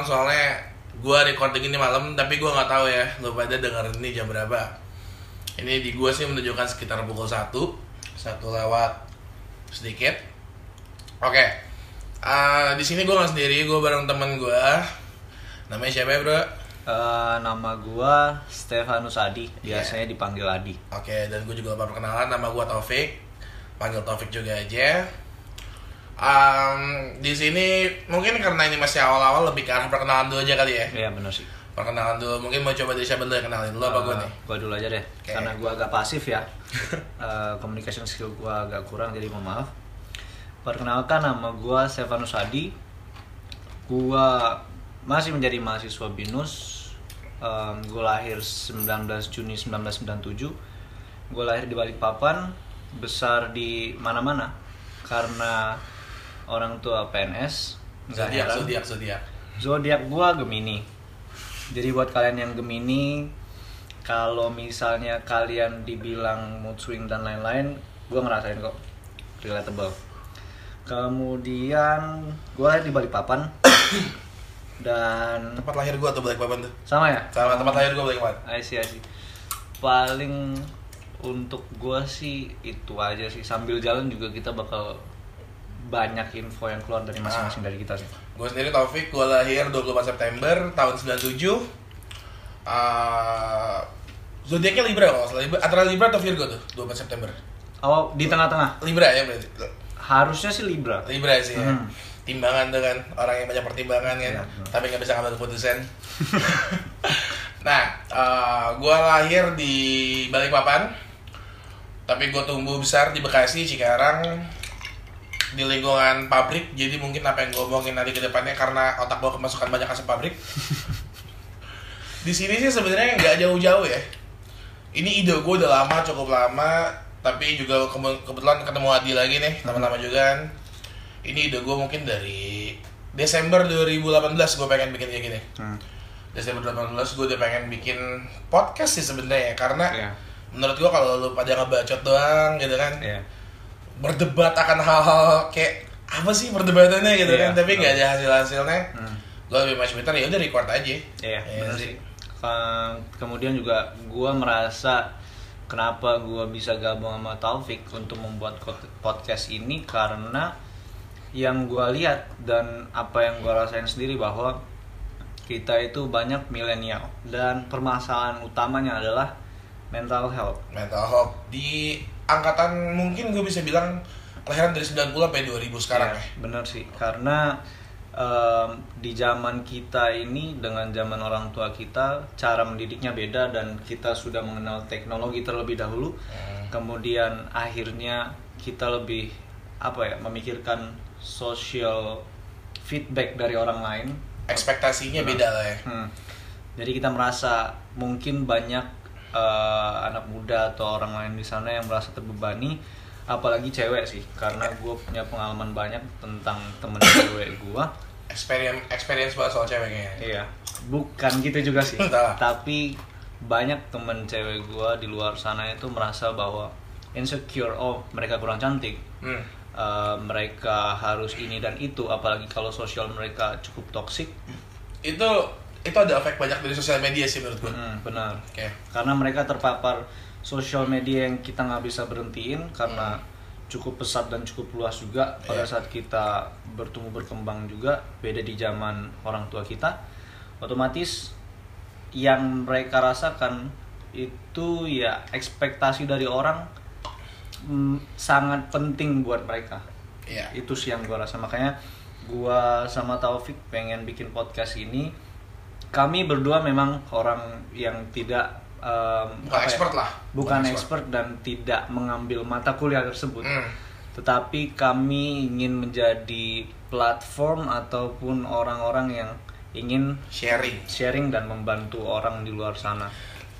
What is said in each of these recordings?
malam soalnya gue recording ini malam tapi gue nggak tahu ya lu pada denger ini jam berapa. Ini di gue sih menunjukkan sekitar pukul 1 satu lewat sedikit. Oke. Eh, di sini gue nggak sendiri, gue bareng temen gue. Namanya siapa ya bro? Eh, nama gua Stefanus Adi, Iya. biasanya dipanggil Adi. Oke, dan gue juga lupa perkenalan, nama gue Taufik, panggil Taufik juga aja. Um, di sini mungkin karena ini masih awal-awal lebih ke arah perkenalan dulu aja kali ya. Iya benar sih. Perkenalan dulu, mungkin mau coba dari siapa dulu yang kenalin lu apa gue Eh, nih? Gua dulu aja deh, Oke. karena gua agak pasif ya. Eh, communication skill gua agak kurang, jadi mohon maaf. Perkenalkan nama gua Stefanus Adi. Gua masih menjadi mahasiswa BINUS. Em, gua lahir 19 Juni 1997. Gua lahir di Balikpapan, besar di mana-mana karena orang tua PNS. Zodiak, zodiak, zodiak. Zodiak gua Gemini. Jadi buat kalian yang Gemini, kalau misalnya kalian dibilang mood swing dan lain-lain, gua ngerasain kok relatable. Kemudian gua lahir di Balikpapan dan Tempat lahir gue tuh Balikpapan tuh. sama ya. Sama tempat lahir gue Balikpapan. I see, I see. Paling untuk gua sih itu aja sih. Sambil jalan juga kita bakal banyak info yang keluar dari masing-masing dari kita sih. Gue sendiri Taufik, gue lahir 24 September tahun 97. Uh, zodiaknya Libra kalau salah. Libra, antara Libra atau Virgo tuh 24 September. Oh, di tengah-tengah. Libra ya berarti. Harusnya sih Libra. Libra sih ya. Hmm. Timbangan tuh kan, orang yang banyak pertimbangan kan, benar. tapi nggak bisa ngambil keputusan. nah, uh, gue lahir di Balikpapan, tapi gue tumbuh besar di Bekasi, Cikarang, di lingkungan pabrik. Jadi mungkin apa yang gue omongin nanti ke depannya karena otak gue kemasukan banyak asap pabrik. di sini sih sebenarnya nggak jauh-jauh ya. Ini ide gue udah lama, cukup lama, tapi juga kemu- kebetulan ketemu Adi lagi nih, lama-lama juga kan. Ini ide gue mungkin dari Desember 2018 gue pengen bikin kayak gini. Hmm. Desember 2018 gue udah pengen bikin podcast sih sebenarnya karena Iya. menurut gue kalau lu pada ngebacot doang gitu kan Iya. Berdebat akan hal-hal kayak apa sih perdebatannya gitu Iya, kan tapi nggak ada hasil-hasilnya Hmm. gue lebih much better ya udah record aja Iya, Iya benar sih. sih. Ke- kemudian juga gua merasa kenapa gua bisa gabung sama Taufik untuk membuat podcast ini karena yang gua lihat dan apa yang gua rasain sendiri bahwa kita itu banyak milenial dan permasalahan utamanya adalah mental health. mental health di angkatan mungkin gue bisa bilang kelahiran dari 90 sampai 2000 sekarang Iya, ya. bener sih. Karena em, di zaman kita ini dengan zaman orang tua kita cara mendidiknya beda dan kita sudah mengenal teknologi terlebih dahulu. Hmm. kemudian akhirnya kita lebih apa ya memikirkan social feedback dari orang lain. Ekspektasinya beda lah ya. Hmm. Jadi kita merasa mungkin banyak eh, anak muda atau orang lain di sana yang merasa terbebani, apalagi cewek sih, karena gue punya pengalaman banyak tentang temen cewek gue. experience experience banget soal ceweknya Iya, bukan gitu juga sih. Tapi banyak temen cewek gue di luar sana itu merasa bahwa insecure, oh mereka kurang cantik, hmm. eh, mereka harus ini dan itu, apalagi kalau sosial mereka cukup toksik. itu itu ada efek banyak dari sosial media sih menurut gue Hmm, benar. oke. Karena mereka terpapar sosial media yang kita nggak bisa berhentiin karena cukup pesat dan cukup luas juga. Pada Iya. saat kita bertumbuh berkembang juga beda di zaman orang tua kita otomatis yang mereka rasakan itu ya ekspektasi dari orang mm, sangat penting buat mereka. Iya. Itu sih yang gua rasa. Makanya gua sama Taufik pengen bikin podcast ini kami berdua memang orang yang tidak em, bukan ya, expert lah. bukan expert dan tidak mengambil mata kuliah tersebut. Hmm. tetapi kami ingin menjadi platform ataupun orang-orang yang ingin sharing. sharing dan membantu orang di luar sana.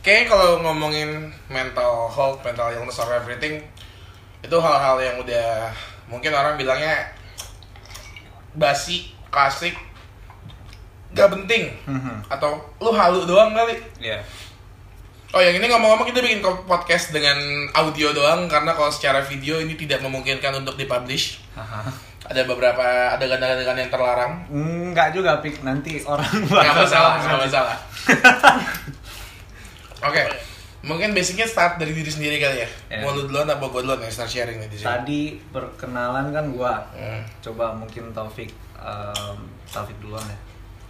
Kayaknya kalau ngomongin mental health, mental illness or everything itu hal-hal yang udah mungkin orang bilangnya basi, klasik, gak penting Mhm. atau lu halu doang kali. ya Oh yang ini ngomong-ngomong kita bikin podcast dengan audio doang karena kalau secara video ini tidak memungkinkan untuk dipublish. Haha. ada beberapa adegan-adegan yang terlarang Enggak juga, Pik. Nanti orang nggak masalah nggak masalah oke mungkin basicnya start dari diri sendiri kali ya Ya. mau lu duluan apa gue duluan yang start sharing nih di sini Tadi perkenalan kan gua. Hmm. Coba mungkin Taufik em, Taufik duluan ya.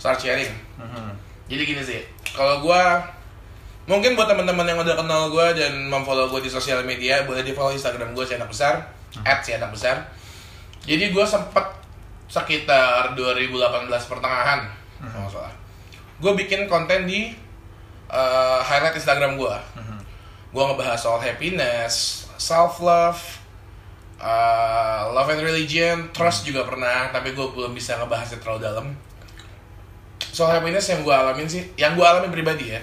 Start sharing Mhm. Jadi gini sih, kalau gua mungkin buat teman-teman yang udah kenal gua dan memfollow gua di sosial media, boleh di follow Instagram gua si anak besar, at si anak besar. Jadi gua sempet sekitar 2018 pertengahan, kalau nggak salah. Gua bikin konten di uh, highlight Instagram gua. Mhm. Gua ngebahas soal happiness, self love, uh, love and religion, trust juga pernah, tapi gue belum bisa ngebahasnya terlalu dalam. Soal happiness yang gue alamin sih, yang gue alamin pribadi ya.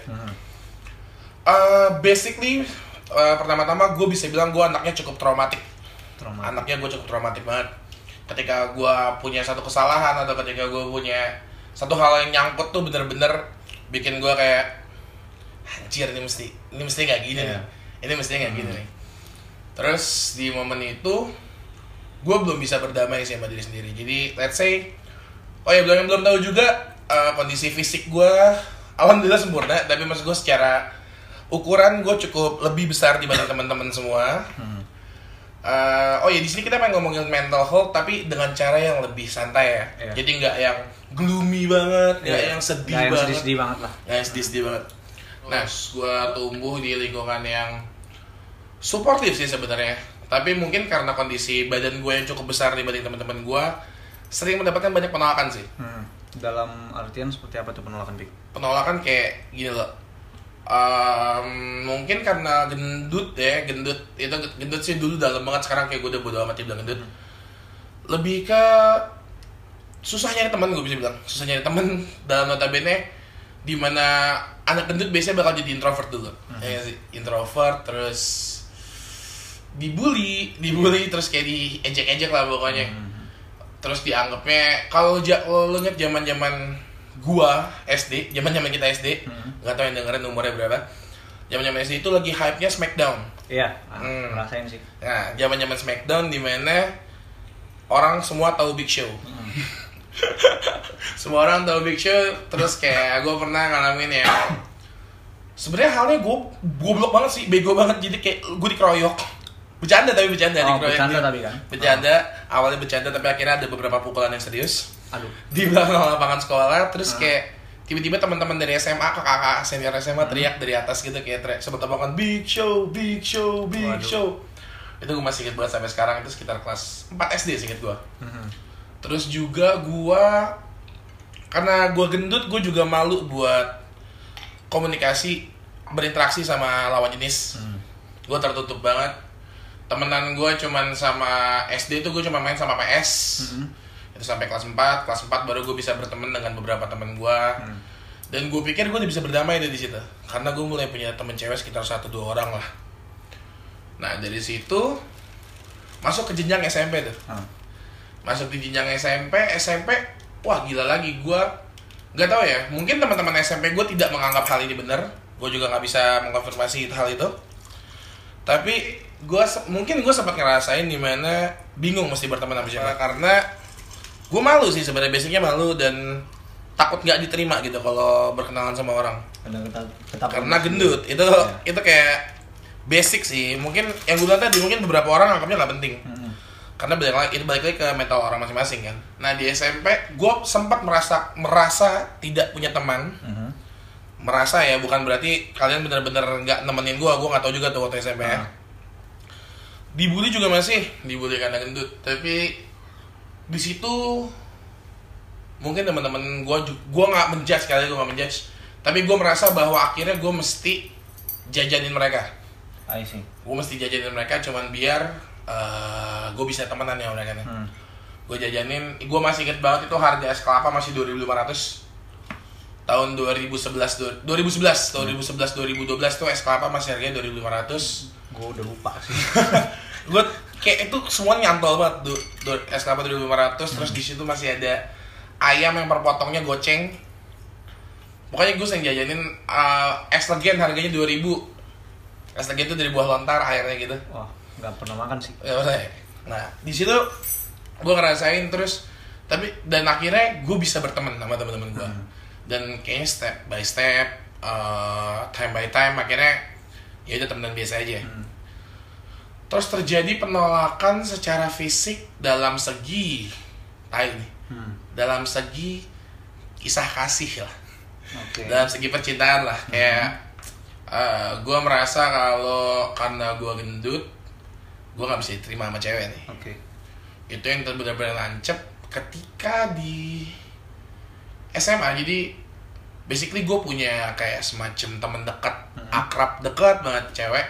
Uh, basically, uh, pertama-tama gue bisa bilang gue anaknya cukup traumatik. Trauma. Anaknya gue cukup traumatik banget. Ketika gue punya satu kesalahan atau ketika gue punya satu hal yang nyangkut tuh bener-bener bikin gue kayak anjir ini mesti ini mesti nggak gini Iya. nih. Ini mestinya nggak gini nih. Terus di momen itu gue belum bisa berdamai sih sama diri sendiri. Jadi let's say oh ya belum belum tahu juga uh, kondisi fisik gue alhamdulillah sempurna tapi maksud gue secara ukuran gue cukup lebih besar dibanding teman-teman semua. Hmm. Uh, oh ya di sini kita pengen ngomongin mental health tapi dengan cara yang lebih santai ya. Iya. Jadi nggak yang gloomy banget, nggak Iya. yang sedih Nggak yang banget. sedih-sedih banget lah. Nggak yang sedih-sedih banget. Nah, gue tumbuh di lingkungan yang suportif sih sebenarnya. Tapi mungkin karena kondisi badan gue yang cukup besar dibanding teman-teman gue, sering mendapatkan banyak penolakan sih. Hmm. Dalam artian seperti apa tuh penolakan, Pik? Penolakan kayak gini loh. Ehm, mungkin karena gendut ya, gendut. Itu gendut sih dulu dalam banget sekarang kayak gue udah bodo amat dibilang gendut. Lebih ke susah nyari teman gue bisa bilang, susah nyari teman dalam notabene di mana anak gendut biasanya bakal jadi introvert dulu, ya nggak sih introvert terus dibully, dibully terus kayak diejek-ejek lah pokoknya terus dianggapnya kalau ja, lu inget zaman zaman gua SD zaman zaman kita SD Hmm. nggak tahu yang dengerin umurnya berapa zaman zaman SD itu lagi hype nya Smackdown Iya, ah, Hmm. ngerasain sih. nah zaman zaman Smackdown di mana orang semua tahu Big Show semua orang tahu Big Show terus kayak gue pernah ngalamin ya sebenarnya halnya gue goblok banget sih bego banget jadi kayak gue dikeroyok bercanda tapi bercanda Oh, dikeroyok bercanda tapi kan? bercanda awalnya bercanda tapi akhirnya ada beberapa pukulan yang serius Aduh. di belakang lapangan sekolah terus Ah. kayak tiba-tiba teman-teman dari SMA ke kakak senior SMA Hmm. teriak dari atas gitu kayak teriak tebakan big show big show big Waduh. show itu gue masih inget banget sampai sekarang itu sekitar kelas 4 SD sih inget gue Mhm. terus juga gue karena gue gendut gue juga malu buat komunikasi berinteraksi sama lawan jenis Hmm. gue tertutup banget temenan gue cuman sama SD itu gue cuma main sama PS Mhm. itu sampai kelas 4 kelas 4 baru gue bisa berteman dengan beberapa teman gue Hmm. dan gue pikir gue udah bisa berdamai dari situ. Karena gue mulai punya temen cewek sekitar satu dua orang lah. Nah dari situ masuk ke jenjang SMP tuh. Ah. masuk di jenjang SMP SMP wah gila lagi gue nggak tahu ya mungkin teman-teman SMP gue tidak menganggap hal ini benar. Gue juga nggak bisa mengkonfirmasi hal itu. Tapi gue mungkin gue sempat ngerasain di mana bingung mesti berteman sama siapa. Karena gue malu sih sebenarnya basicnya malu dan takut nggak diterima gitu kalau berkenalan sama orang. Karena karena gendut. Itu Iya. itu kayak basic sih. Mungkin yang gue bilang tadi mungkin beberapa orang anggapnya nggak penting. Mhm. karena balik lagi itu balik lagi ke mental orang masing-masing kan. Nah di SMP gue sempat merasa merasa tidak punya teman. Mhm. merasa ya bukan berarti kalian bener-bener nggak nemenin gue gue nggak tahu juga tuh waktu SMP ya. Ah. Dibully juga masih dibully karena gendut. Tapi di situ mungkin teman-teman gue gue nggak menjudge kali gue nggak menjudge. Tapi gue merasa bahwa akhirnya gue mesti jajanin mereka. I see. gue mesti jajanin mereka cuman biar gue bisa temenan ya mereka Hmm. gue jajanin gue masih inget banget itu harga es kelapa masih 2500 tahun 2011 du- 2011 2011 2012 tuh es kelapa masih harganya 2500 Gue udah lupa sih. gue kayak itu semua nyantol banget du, du- es kelapa 2500 terus di situ masih ada ayam yang per potongnya goceng pokoknya gue sering jajanin uh, es legen harganya 2000 es legen itu dari buah lontar airnya gitu Wah, nggak pernah makan sih. ya udah ya. nah di situ gue ngerasain terus tapi dan akhirnya gue bisa berteman sama teman-teman gue Hmm. dan kayaknya step by step uh, time by time akhirnya ya udah temenan biasa aja Hmm. terus terjadi penolakan secara fisik dalam segi tai nih Hmm. dalam segi kisah kasih lah Oke. dalam segi percintaan lah kayak gue merasa kalau karena gue gendut gue nggak bisa diterima sama cewek nih Oke. itu yang benar-benar lancep ketika di SMA jadi basically gue punya kayak semacam temen dekat Hmm. akrab dekat banget cewek.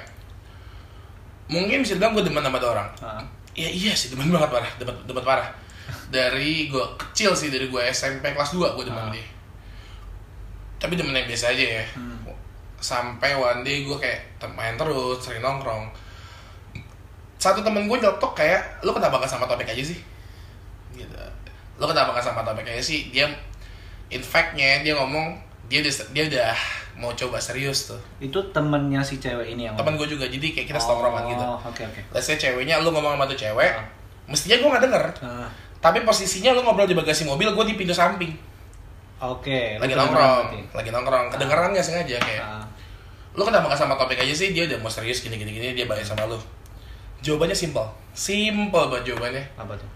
Mungkin bisa bilang gue demen sama orang. Ah. ya iya sih demen banget parah. Demen, demen parah. Dari gue kecil sih dari gue SMP kelas 2 gue demen Ah. dia. Tapi demen yang biasa aja ya. Hmm. sampai one day gue kayak main terus sering nongkrong. Satu temen gue nyotok kayak lu kenapa gak sama topik aja sih? Gitu. Lu kenapa gak sama topik aja sih? Dia in fact-nya dia ngomong dia udah dia udah mau coba serius tuh. Itu temennya si cewek ini yang temen gue juga jadi kayak kita setongkrongan gitu. Oh, Oke oke. let's say ceweknya lu ngomong sama tuh cewek Ah. mestinya gue gak denger. Ah, tapi posisinya lu ngobrol di bagasi mobil gue di pintu samping. Oke. lu lagi nongkrong lagi nongkrong. Kedengeran gak sengaja kayak Ah, lu kenapa gak sama topik aja sih? Dia udah mau serius gini gini gini dia bayar sama lu. Jawabannya simple simple banget jawabannya. Apa tuh?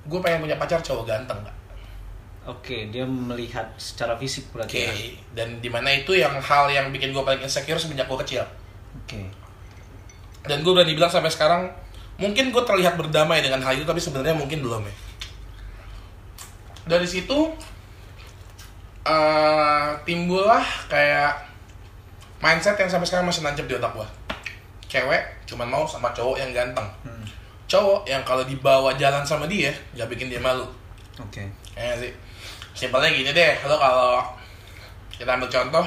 gue pengen punya pacar cowok ganteng gak Oke, dia melihat secara fisik oke berarti ya. dan di mana itu yang hal yang bikin gue paling insecure semenjak gue kecil Oke. dan gue berani bilang sampai sekarang mungkin gue terlihat berdamai dengan hal itu tapi sebenarnya mungkin belum ya dari situ eh timbullah kayak mindset yang sampai sekarang masih nancep di otak gue cewek cuman mau sama cowok yang ganteng Hmm. cowok yang kalau dibawa jalan sama dia gak bikin dia malu Oke. ya nggak sih simpelnya gini deh lo kalau kita ambil contoh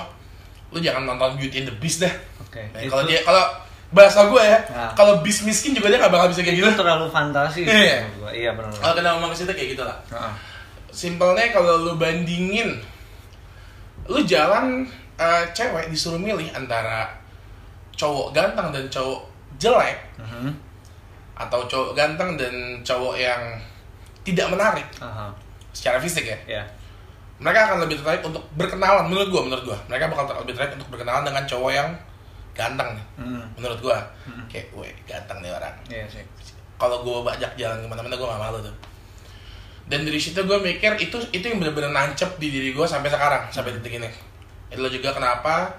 lu jangan nonton Beauty and the Beast deh Oke. Nah, Itu- kalau dia kalau bahasa gue ya Nah. kalau bis miskin juga dia gak bakal bisa kayak gitu itu terlalu fantasi Iya. Iya benar. kalau kena situ kayak gitu lah Heeh. simpelnya kalau lu bandingin lu jalan eh, cewek disuruh milih antara cowok ganteng dan cowok jelek Mhm. atau cowok ganteng dan cowok yang tidak menarik Aha. secara fisik ya Ya. Mereka akan lebih tertarik untuk berkenalan menurut gua menurut gua mereka bakal ter- lebih tertarik untuk berkenalan dengan cowok yang ganteng nih Hmm. menurut gua Hmm. kayak weh ganteng nih orang Iya sih. kalau gua bajak jalan ke mana-mana gua gak malu tuh dan dari situ gua mikir itu itu yang benar-benar nancep di diri gua sampai sekarang sampai detik ini itulah juga kenapa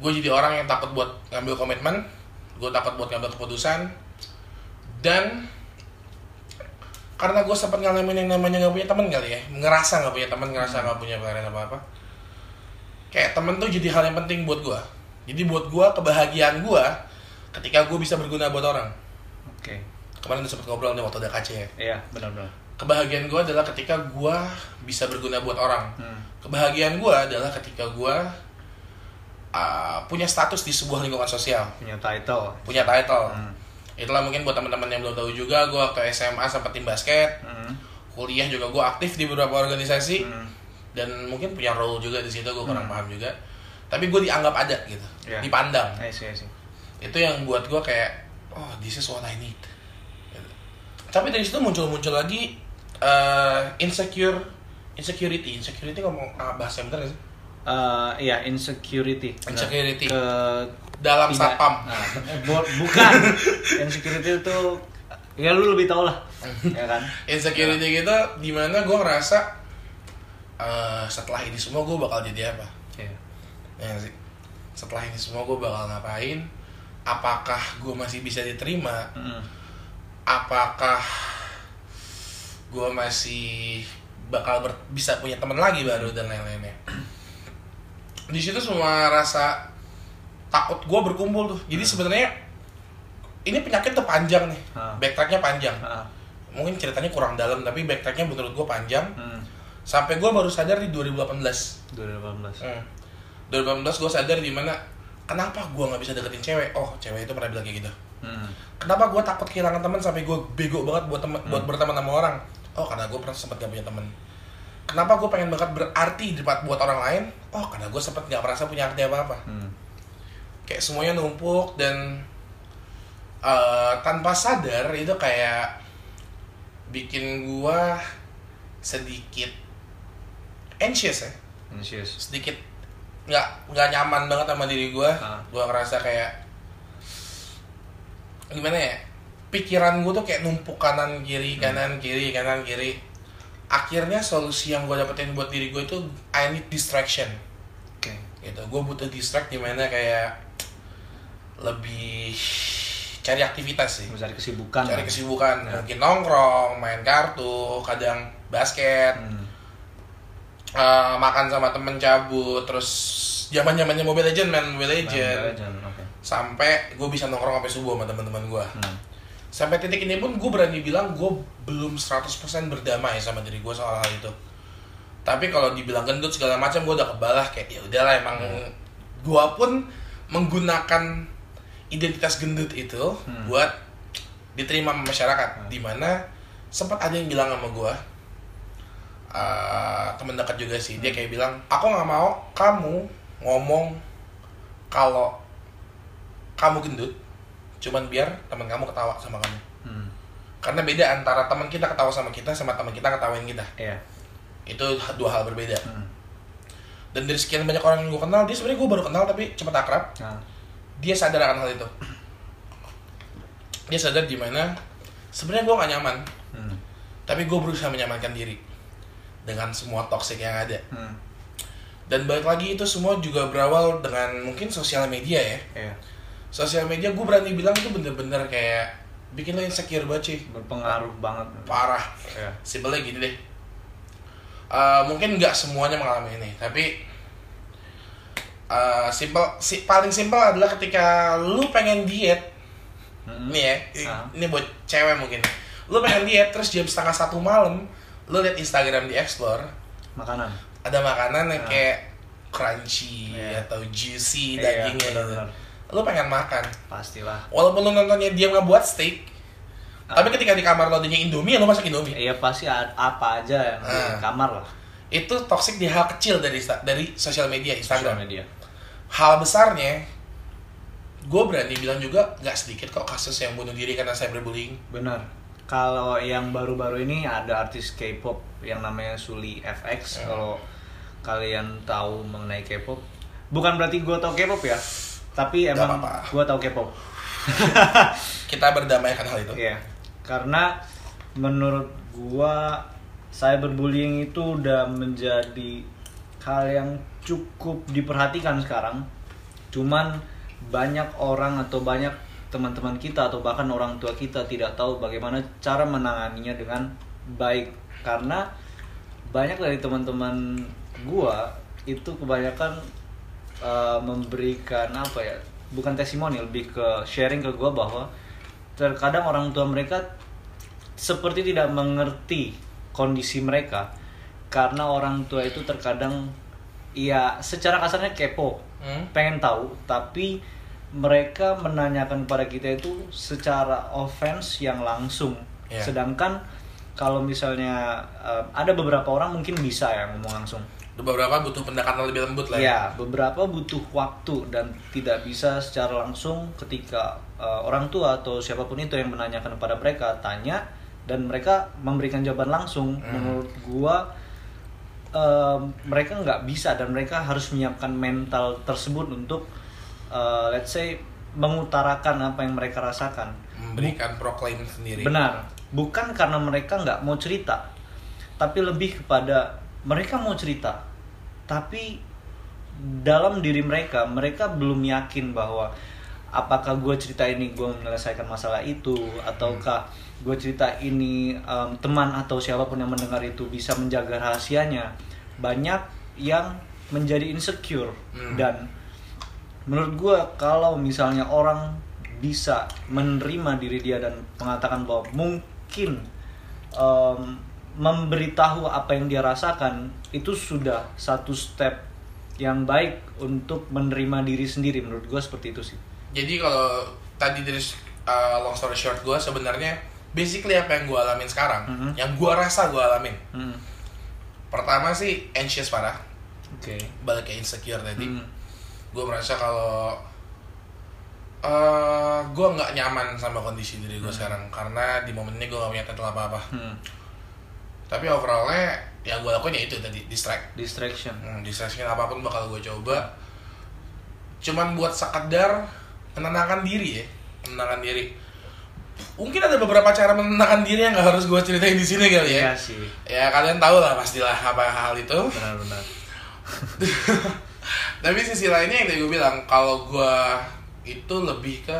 gue jadi orang yang takut buat ngambil komitmen gue takut buat ngambil keputusan dan karena gue sempat ngalamin yang namanya nggak punya temen kali ya ngerasa nggak punya temen ngerasa nggak punya pelarian apa apa kayak temen tuh jadi hal yang penting buat gue jadi buat gue kebahagiaan gue ketika gue bisa berguna buat orang Oke. kemarin udah sempet ngobrol nih waktu ada kaca ya Iya, benar-benar. kebahagiaan gue adalah ketika gue bisa berguna buat orang Hmm. kebahagiaan gue adalah ketika gue uh, punya status di sebuah lingkungan sosial Punya title. punya title Hmm. Itulah mungkin buat teman-teman yang belum tahu juga gue waktu SMA sempat tim basket Hmm. kuliah juga gue aktif di beberapa organisasi Hmm. dan mungkin punya role juga di situ gue kurang Hmm. paham juga tapi gue dianggap ada gitu Iya. dipandang I see, I see. itu yang buat gue kayak oh this is what I need Gitu. tapi dari situ muncul-muncul lagi uh, insecure insecurity insecurity ngomong ah, bahasa yang bener gak sih Eh, iya, insecurity. Benar. Insecurity. Ke dalam tidak- satpam Nah, eh, bu- bukan. insecurity itu ya lu lebih tau lah. ya kan? insecurity gitu di mana gue ngerasa uh, setelah ini semua gue bakal jadi apa Iya. ya sih setelah ini semua gue bakal ngapain apakah gue masih bisa diterima Mm. apakah gue masih bakal ber- bisa punya teman lagi baru dan lain-lainnya di situ semua rasa takut gue berkumpul tuh jadi sebenarnya ini penyakit tuh panjang nih Ah. backtracknya panjang Ah. mungkin ceritanya kurang dalam tapi backtracknya menurut gue panjang Hmm. sampai gue baru sadar di 2018 2018. hmm. 2018 gue sadar di mana kenapa gue nggak bisa deketin cewek oh cewek itu pernah bilang kayak gitu Hmm. kenapa gue takut kehilangan teman sampai gue bego banget buat temen, buat berteman sama orang oh karena gue pernah sempat gak punya teman kenapa gue pengen banget berarti di buat orang lain oh karena gue sempat gak merasa punya arti apa apa Hmm. Kayak semuanya numpuk dan eh, tanpa sadar itu kayak bikin gua sedikit anxious ya Anxious. sedikit nggak nggak nyaman banget sama diri gua Ah. gua ngerasa kayak gimana ya pikiran gua tuh kayak numpuk kanan kiri Hmm. kanan kiri kanan kiri akhirnya solusi yang gua dapetin buat diri gua itu I need distraction Oke. gitu gue butuh distract di mana kayak lebih cari aktivitas sih Mencari kesibukan. cari kesibukan Ya. mungkin nongkrong main kartu kadang basket Hmm. eh, makan sama temen cabut terus zaman zamannya Mobile Legend main Mobile Main Legend Legend, Oke. sampai gue bisa nongkrong sampai subuh sama teman-teman gue Hmm. sampai titik ini pun gue berani bilang gue belum 100% berdamai sama diri gue soal hal itu tapi kalau dibilang gendut segala macam gue udah kebalah kayak ya udahlah emang gue pun menggunakan identitas gendut itu Hmm. buat diterima masyarakat di mana sempat ada yang bilang sama gue uh, temen dekat juga sih dia kayak bilang aku nggak mau kamu ngomong kalau kamu gendut cuman biar teman kamu ketawa sama kamu Hmm. karena beda antara teman kita ketawa sama kita sama teman kita ketawain kita Iya. itu dua hal berbeda Hmm. dan dari sekian banyak orang yang gue kenal dia sebenarnya gue baru kenal tapi cepet akrab Nah. Dia sadar akan hal itu dia sadar di mana sebenarnya gue gak nyaman Hmm. tapi gue berusaha menyamankan diri dengan semua toxic yang ada Hmm. dan balik lagi itu semua juga berawal dengan mungkin sosial media ya Iya. sosial media gue berani bilang itu bener-bener kayak bikin lo insecure banget sih Berpengaruh banget. parah Iya. simpelnya gini deh Eh, mungkin nggak semuanya mengalami ini tapi eh, simple si, paling simpel adalah ketika lu pengen diet Hmm. nih ya Ah. ini buat cewek mungkin lu pengen diet terus jam setengah satu malam lu liat Instagram di explore Makanan. ada makanan yang Ah. kayak crunchy Iya. atau juicy Iya, dagingnya gitu. benar-benar. lu pengen makan Pastilah. walaupun lu nontonnya dia ngebuat steak Ah. tapi ketika di kamar lo adanya Indomie ya lu masak Indomie Iya pasti apa aja yang di Ah. kamar lah. itu toxic di hal kecil dari dari sosial media Instagram media. Hal besarnya gue berani bilang juga nggak sedikit kok kasus yang bunuh diri karena cyberbullying Benar. Kalau yang baru-baru ini ada artis K-pop yang namanya Suli FX. Ya. Kalau kalian tahu mengenai K-pop, bukan berarti gue tau K-pop ya, tapi emang gue tau K-pop. kita berdamaikan hal itu Iya. Karena menurut gua cyberbullying itu udah menjadi hal yang cukup diperhatikan sekarang. Cuman banyak orang atau banyak teman-teman kita atau bahkan orang tua kita tidak tahu bagaimana cara menanganinya dengan baik karena banyak dari teman-teman gua itu kebanyakan uh, memberikan apa ya bukan testimoni lebih ke sharing ke gua bahwa terkadang orang tua mereka seperti tidak mengerti kondisi mereka karena orang tua itu terkadang ya secara kasarnya kepo Hmm? pengen tahu tapi mereka menanyakan kepada kita itu secara offense yang langsung Iya. sedangkan kalau misalnya eh, ada beberapa orang mungkin bisa ya ngomong langsung beberapa butuh pendekatan lebih lembut lah Ya, beberapa butuh waktu dan tidak bisa secara langsung ketika uh, orang tua atau siapa pun itu yang menanyakan kepada mereka tanya dan mereka memberikan jawaban langsung. Hmm. Menurut gua um, mereka nggak bisa dan mereka harus menyiapkan mental tersebut untuk uh, let's say mengutarakan apa yang mereka rasakan. memberikan proklaim sendiri Benar, bukan karena mereka nggak mau cerita, tapi lebih kepada mereka mau cerita, tapi dalam diri mereka mereka belum yakin bahwa apakah gue cerita ini gue menyelesaikan masalah itu ataukah gue cerita ini em, teman atau siapa pun yang mendengar itu bisa menjaga rahasianya. Banyak yang menjadi insecure. Hmm. dan menurut gue kalau misalnya orang bisa menerima diri dia dan mengatakan bahwa mungkin em, memberitahu apa yang dia rasakan itu sudah satu step yang baik untuk menerima diri sendiri. Menurut gue seperti itu sih. Jadi kalau tadi dari uh, long story short gue sebenarnya basically apa yang gue alamin sekarang Mhm. yang gue rasa gue alamin. Hmm, pertama sih anxious parah. Oke. Balik ke insecure tadi. Hmm, gue merasa kalau eh gue nggak nyaman sama kondisi diri gue sekarang. Karena di momen ini gue gak punya title apa apa Hmm. tapi overallnya yang gue lakuin ya itu tadi distract. Distraction. hmm, distraction apa pun bakal gue coba. Cuman buat sekedar menenangkan diri ya. Menenangkan diri mungkin ada beberapa cara menenangkan diri yang gak harus gue ceritain di sini kali ya Iya sih. ya kalian tahu lah pastilah apa hal itu Benar-benar. tapi sisi lainnya yang tadi gue bilang kalau gue itu lebih ke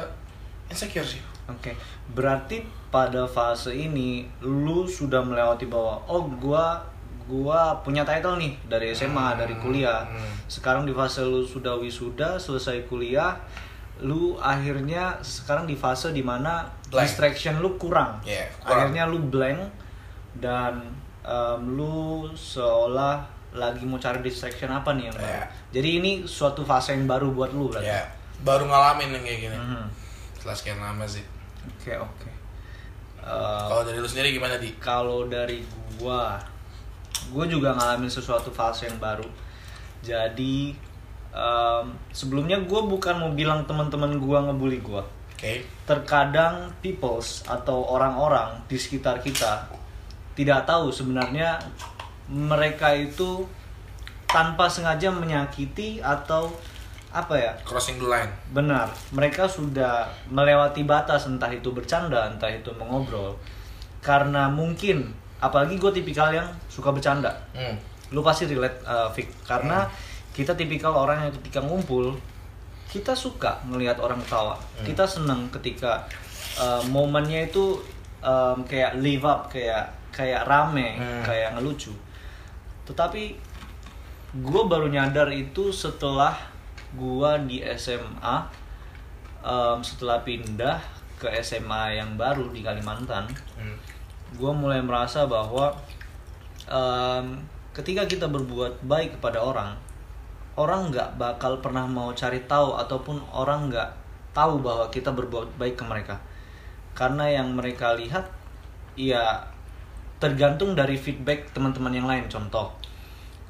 insecure sih Oke, berarti pada fase ini lu sudah melewati bahwa oh gua gua punya title nih dari SMA, dari kuliah. Hmm. Sekarang di fase lu sudah wisuda, selesai kuliah, lu akhirnya sekarang di fase di mana Blank. distraction lu kurang. Iya, kurang. Akhirnya lu blank dan em, lu seolah lagi mau cari distraction apa nih yang baru. Iya. Jadi ini suatu fase yang baru buat lu berarti. ya baru ngalamin yang kayak gini Mhm. setelah sekian lama sih Oke, oke. Eh, kalau dari lu sendiri gimana di kalau dari gua gua juga ngalamin sesuatu fase yang baru jadi em, sebelumnya gua bukan mau bilang teman-teman gua ngebully gua oke terkadang peoples atau orang-orang di sekitar kita tidak tahu sebenarnya mereka itu tanpa sengaja menyakiti atau apa ya crossing the line Benar, mereka sudah melewati batas entah itu bercanda, entah itu mengobrol. Karena mungkin, apalagi gue tipikal yang suka bercanda. hmm. Lu pasti relate, uh, Vic. Karena kita tipikal orang yang ketika ngumpul, kita suka melihat orang ketawa. Kita seneng ketika uh, momennya itu um, kayak live up, kayak kayak rame, Hmm. kayak ngelucu. Tetapi gue baru nyadar itu setelah gue di SMA em, setelah pindah ke SMA yang baru di Kalimantan Hmm. gue mulai merasa bahwa em, ketika kita berbuat baik kepada orang orang nggak bakal pernah mau cari tahu ataupun orang nggak tahu bahwa kita berbuat baik ke mereka. Karena yang mereka lihat ya tergantung dari feedback teman-teman yang lain. Contoh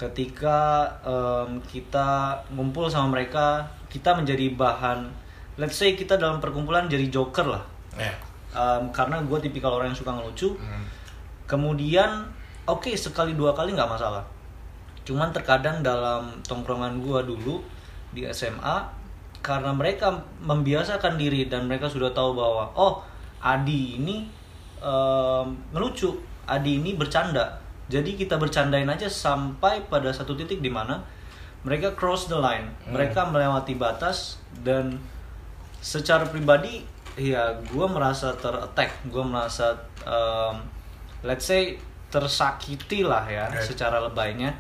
ketika em, kita ngumpul sama mereka kita menjadi bahan let's say kita dalam perkumpulan jadi joker lah. Ya Em, karena gue tipikal orang yang suka ngelucu. Hmm. kemudian oke sekali dua kali nggak masalah cuman terkadang dalam tongkrongan gue dulu di SMA karena mereka membiasakan diri dan mereka sudah tahu bahwa oh Adi ini em, ngelucu Adi ini bercanda. Jadi kita bercandain aja sampai pada satu titik di mana mereka cross the line. Mereka melewati batas dan secara pribadi ya gue merasa terattack. Gue merasa em, let's say tersakiti lah ya Right. secara lebaynya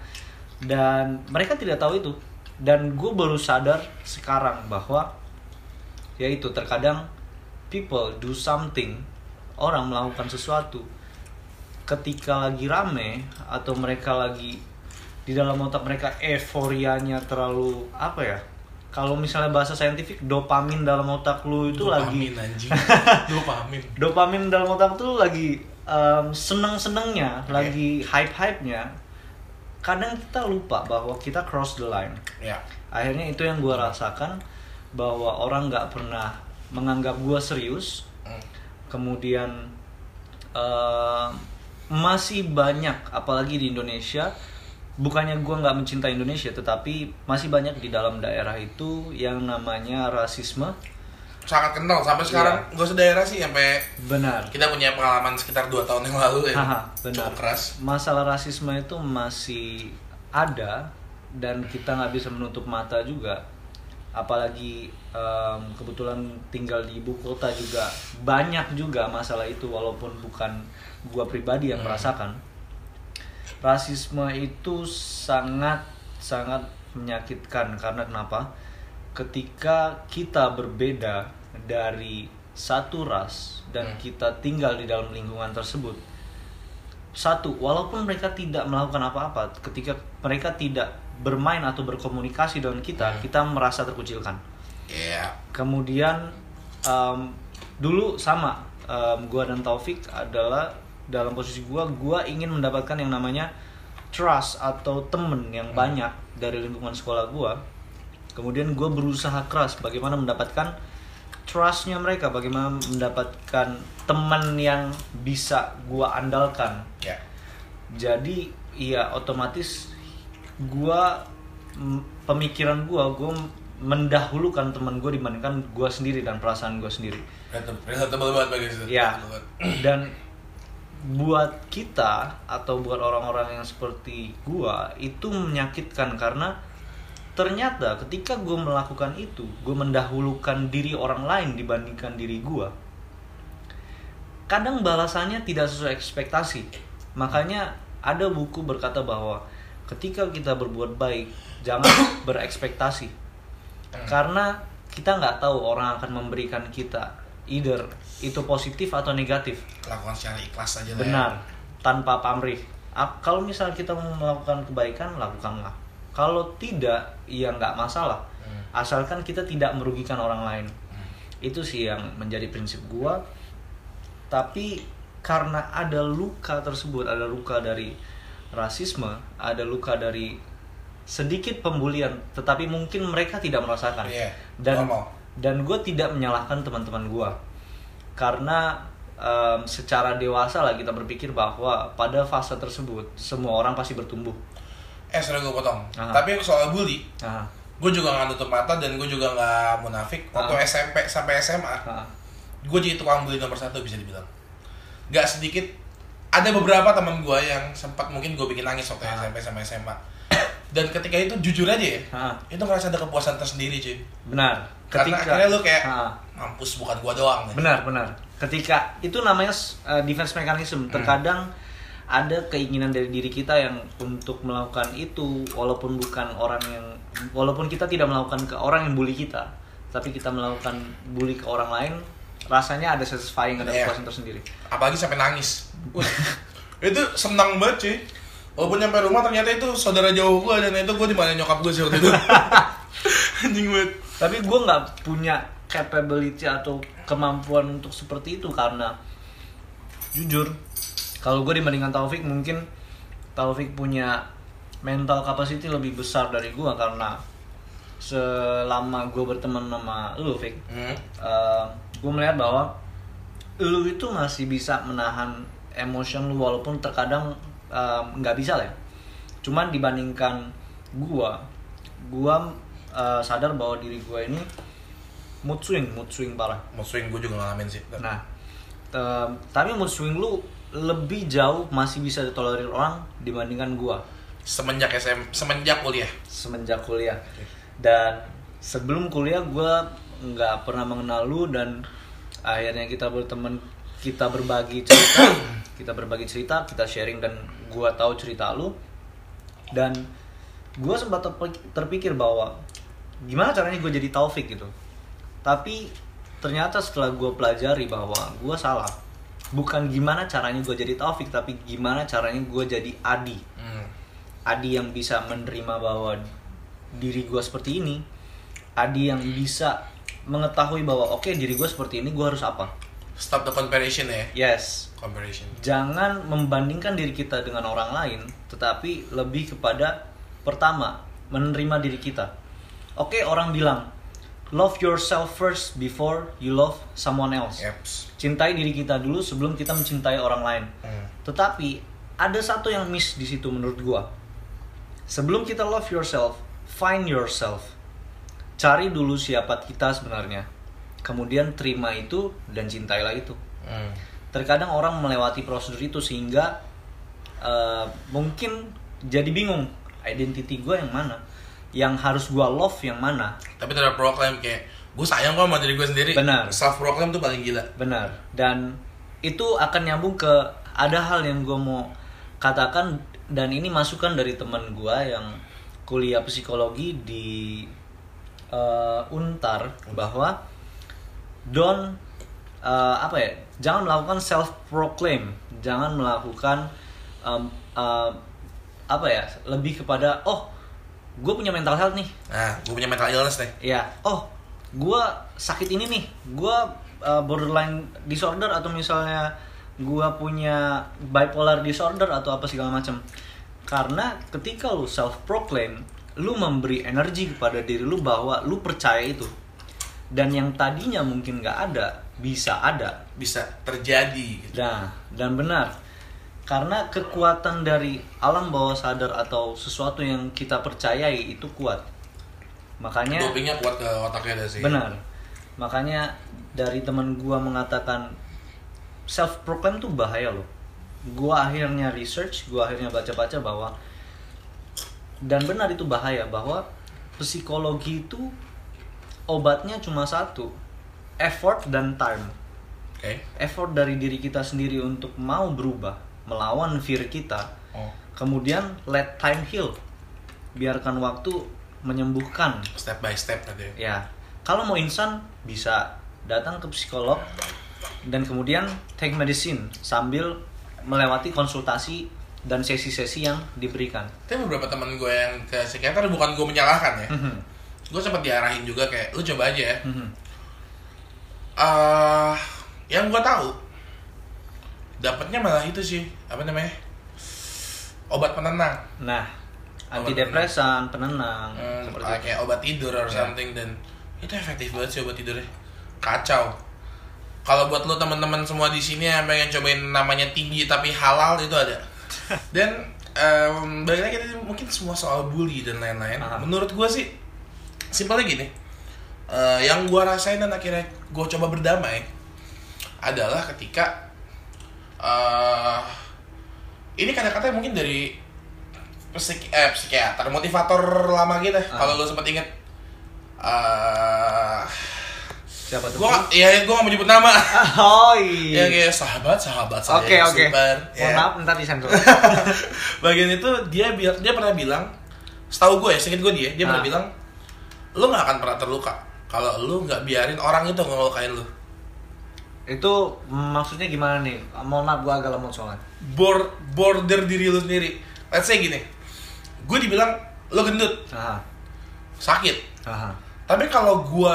dan mereka tidak tahu itu. Dan gue baru sadar sekarang bahwa ya itu terkadang people do something orang melakukan sesuatu. Ketika lagi rame atau mereka lagi di dalam otak mereka euforianya terlalu apa ya? Kalau misalnya bahasa saintifik dopamin dalam otak lu itu lagi Dopamin, anjing. Dopamin. Dopamin dalam otak tuh lagi em, seneng-senengnya, lagi hype-hype-nya. Kadang kita lupa bahwa kita cross the line. ya Akhirnya itu yang gue rasakan bahwa orang nggak pernah menganggap gue serius. Hmm. Kemudian em, masih banyak, apalagi di Indonesia. Bukannya gue nggak mencintai Indonesia, tetapi masih banyak di dalam daerah itu yang namanya rasisme. Sangat kental sampai sekarang Iya. gue sedaerah sih sampai Benar. kita punya pengalaman sekitar dua tahun yang lalu ya benar. cukup keras Masalah rasisme itu masih ada dan kita nggak bisa menutup mata juga. Apalagi em, kebetulan tinggal di ibu kota juga banyak juga masalah itu walaupun bukan gua pribadi yang Hmm. merasakan. Rasisme itu sangat sangat menyakitkan karena kenapa? Ketika kita berbeda dari satu ras dan Hmm. kita tinggal di dalam lingkungan tersebut, satu walaupun mereka tidak melakukan apa-apa ketika mereka tidak bermain atau berkomunikasi dengan kita Hmm. kita merasa terkucilkan Iya kemudian em, dulu sama em, gua dan Taufik adalah dalam posisi gua gua ingin mendapatkan yang namanya trust atau temen yang banyak dari lingkungan sekolah gua kemudian gua berusaha keras bagaimana mendapatkan trustnya mereka bagaimana mendapatkan teman yang bisa gua andalkan. Ya. Jadi iya otomatis gua pemikiran gua gua mendahulukan teman gua dibandingkan gua sendiri dan perasaan gua sendiri. Relatable banget bagi situ. Ya dan buat kita atau buat orang-orang yang seperti gua itu menyakitkan karena ternyata ketika gue melakukan itu gue mendahulukan diri orang lain dibandingkan diri gua kadang balasannya tidak sesuai ekspektasi. Makanya ada buku berkata bahwa ketika kita berbuat baik jangan berekspektasi. Karena kita nggak tahu orang akan memberikan kita either itu positif atau negatif. Lakukan secara ikhlas aja ya. benar tanpa pamrih. Kalau misalnya kita mau melakukan kebaikan lakukanlah kalau tidak ya nggak masalah. Hmm. asalkan kita tidak merugikan orang lain. Itu sih yang menjadi prinsip gua. Tapi karena ada luka tersebut ada luka dari rasisme ada luka dari sedikit pembulian tetapi mungkin mereka tidak merasakan. Iya, dan normal. dan gue tidak menyalahkan teman-teman gue karena em, secara dewasa lah kita berpikir bahwa pada fase tersebut semua orang pasti bertumbuh eh sorry gue potong Ah. tapi soal bully nah, gue juga nggak nutup mata dan gue juga nggak munafik waktu Ah. SMP sampai SMA nah, gue jadi tukang bully nomor satu bisa dibilang Gak sedikit ada beberapa teman gue yang sempat mungkin gue bikin nangis waktu Ah. SMP sama SMA dan ketika itu jujur aja ya Ah. itu ngerasa ada kepuasan tersendiri cuy benar karena akhirnya lu kayak Ah. mampus bukan gue doang nih benar benar ketika itu namanya uh, defense mechanism Hmm. Ada keinginan dari diri kita yang untuk melakukan itu walaupun bukan orang yang walaupun kita tidak melakukan ke orang yang bully kita tapi kita melakukan bully ke orang lain rasanya ada satisfying ada Iya. kepuasan tersendiri. Apalagi sampai nangis. Itu senang banget cuy. Walaupun nyampe rumah ternyata itu saudara jauh gue dan itu gue di mana nyokap gue sih waktu itu. Anjing banget. Tapi gue nggak punya capability atau kemampuan untuk seperti itu karena jujur kalau gue dibandingkan Taufik mungkin Taufik punya mental capacity lebih besar dari gue karena selama gue berteman sama lu Fik hmm. gue melihat bahwa lu itu masih bisa menahan emotion lu walaupun terkadang eh, nggak bisa lah ya. Cuman dibandingkan gua, gua eh, sadar bahwa diri gua ini mood swing, mood swing parah. mau swing gue juga ngalamin sih Nah, eh, tapi mood swing lu lebih jauh masih bisa ditolerir orang dibandingkan gua. Semenjak SM semenjak kuliah? Semenjak kuliah. Dan sebelum kuliah gua nggak pernah mengenal lu dan akhirnya kita berteman kita berbagi cerita kita berbagi cerita kita sharing dan gua tahu cerita lu. Dan gua sempat terpi- terpikir bahwa gimana caranya gue jadi Taufik gitu. Tapi ternyata setelah gua pelajari bahwa gua salah bukan gimana caranya gue jadi Taufik tapi gimana caranya gue jadi Adi. Hmm. Adi yang bisa menerima bahwa diri gue seperti ini. Adi yang bisa mengetahui bahwa oke diri gue seperti ini gue harus apa? Stop the comparison ya? Yes. Comparison. Jangan membandingkan diri kita dengan orang lain tetapi lebih kepada pertama menerima diri kita. Oke orang bilang love yourself first before you love someone else Yeps. cintai diri kita dulu sebelum kita mencintai orang lain Hmm. tetapi ada satu yang miss di situ menurut gua. Sebelum kita love yourself, find yourself. Cari dulu siapa kita sebenarnya. Kemudian terima itu dan cintailah itu. Hmm. Terkadang orang melewati prosedur itu sehingga eh, mungkin jadi bingung identity gue yang mana, yang harus gua love yang mana. tapi tidak proclaim kayak gue sayang kok sama diri gue sendiri Benar. self proclaim tuh paling gila Benar. Dan itu akan nyambung ke ada hal yang gue mau katakan dan ini masukan dari teman gue yang kuliah psikologi di eh, Untar bahwa don't eh, apa ya jangan melakukan self proclaim jangan melakukan em, eh, apa ya lebih kepada oh gue punya mental health nih. Nah gue punya mental illness nih. Ya oh gue sakit ini nih. Gue uh, borderline disorder atau misalnya gue punya bipolar disorder atau apa segala macam. Karena ketika lu self proclaim lu memberi energi kepada diri lu bahwa lu percaya itu. Dan yang tadinya mungkin nggak ada bisa ada. Bisa terjadi. Gitu. Nah, dan benar. Karena kekuatan dari alam bawah sadar atau sesuatu yang kita percayai itu kuat. Makanya dopingnya kuat ke otaknya ada sih benar. Makanya dari teman gua mengatakan self proclaim tuh bahaya loh. Gua akhirnya research, gua akhirnya baca-baca bahwa dan benar itu bahaya bahwa psikologi itu obatnya cuma satu, effort dan time oke effort dari diri kita sendiri untuk mau berubah melawan fear kita oh. kemudian let time heal. Biarkan waktu menyembuhkan. Step by step tadi ya. Kalau mau insan bisa datang ke psikolog dan kemudian take medicine sambil melewati konsultasi dan sesi-sesi yang diberikan. Tapi beberapa teman gue yang ke psikiater bukan gue menyalahkan ya. Mhm. gue sempat diarahin juga kayak lu coba aja ya. Mhm. eh yang gue tahu dapatnya malah itu sih apa namanya? Obat penenang. Nah Obat antidepresan penenang. Hmm, seperti itu. kayak obat tidur or Ya. something dan itu efektif banget sih obat tidurnya. Kacau. Kalau buat lo teman-teman semua di sini yang pengen cobain namanya tinggi tapi halal itu ada. Dan em, balik lagi tadi mungkin semua soal bully dan lain-lain. Aha. menurut gue sih simpelnya gini. Eh, yang gue rasain dan akhirnya gue coba berdamai adalah ketika eh ini kata-kata mungkin dari psiki eh, psikiater motivator lama gitu kalau lo sempat inget eh siapa tuh gua ya gua gak mau nyebut nama oh ya iya kayak sahabat sahabat saya Oke yang oke. super, Mohon ya. maaf ntar disensor. bagian itu dia dia pernah bilang setahu gue ya sedikit gue dia dia pernah Ah. bilang lu nggak akan pernah terluka kalau lu nggak biarin orang itu ngelukain lu itu maksudnya gimana nih? Mohon maaf gua agak lemot soalnya. Bor- border diri lu sendiri let's say gini gue dibilang lu gendut Aha. sakit Aha. tapi kalau gue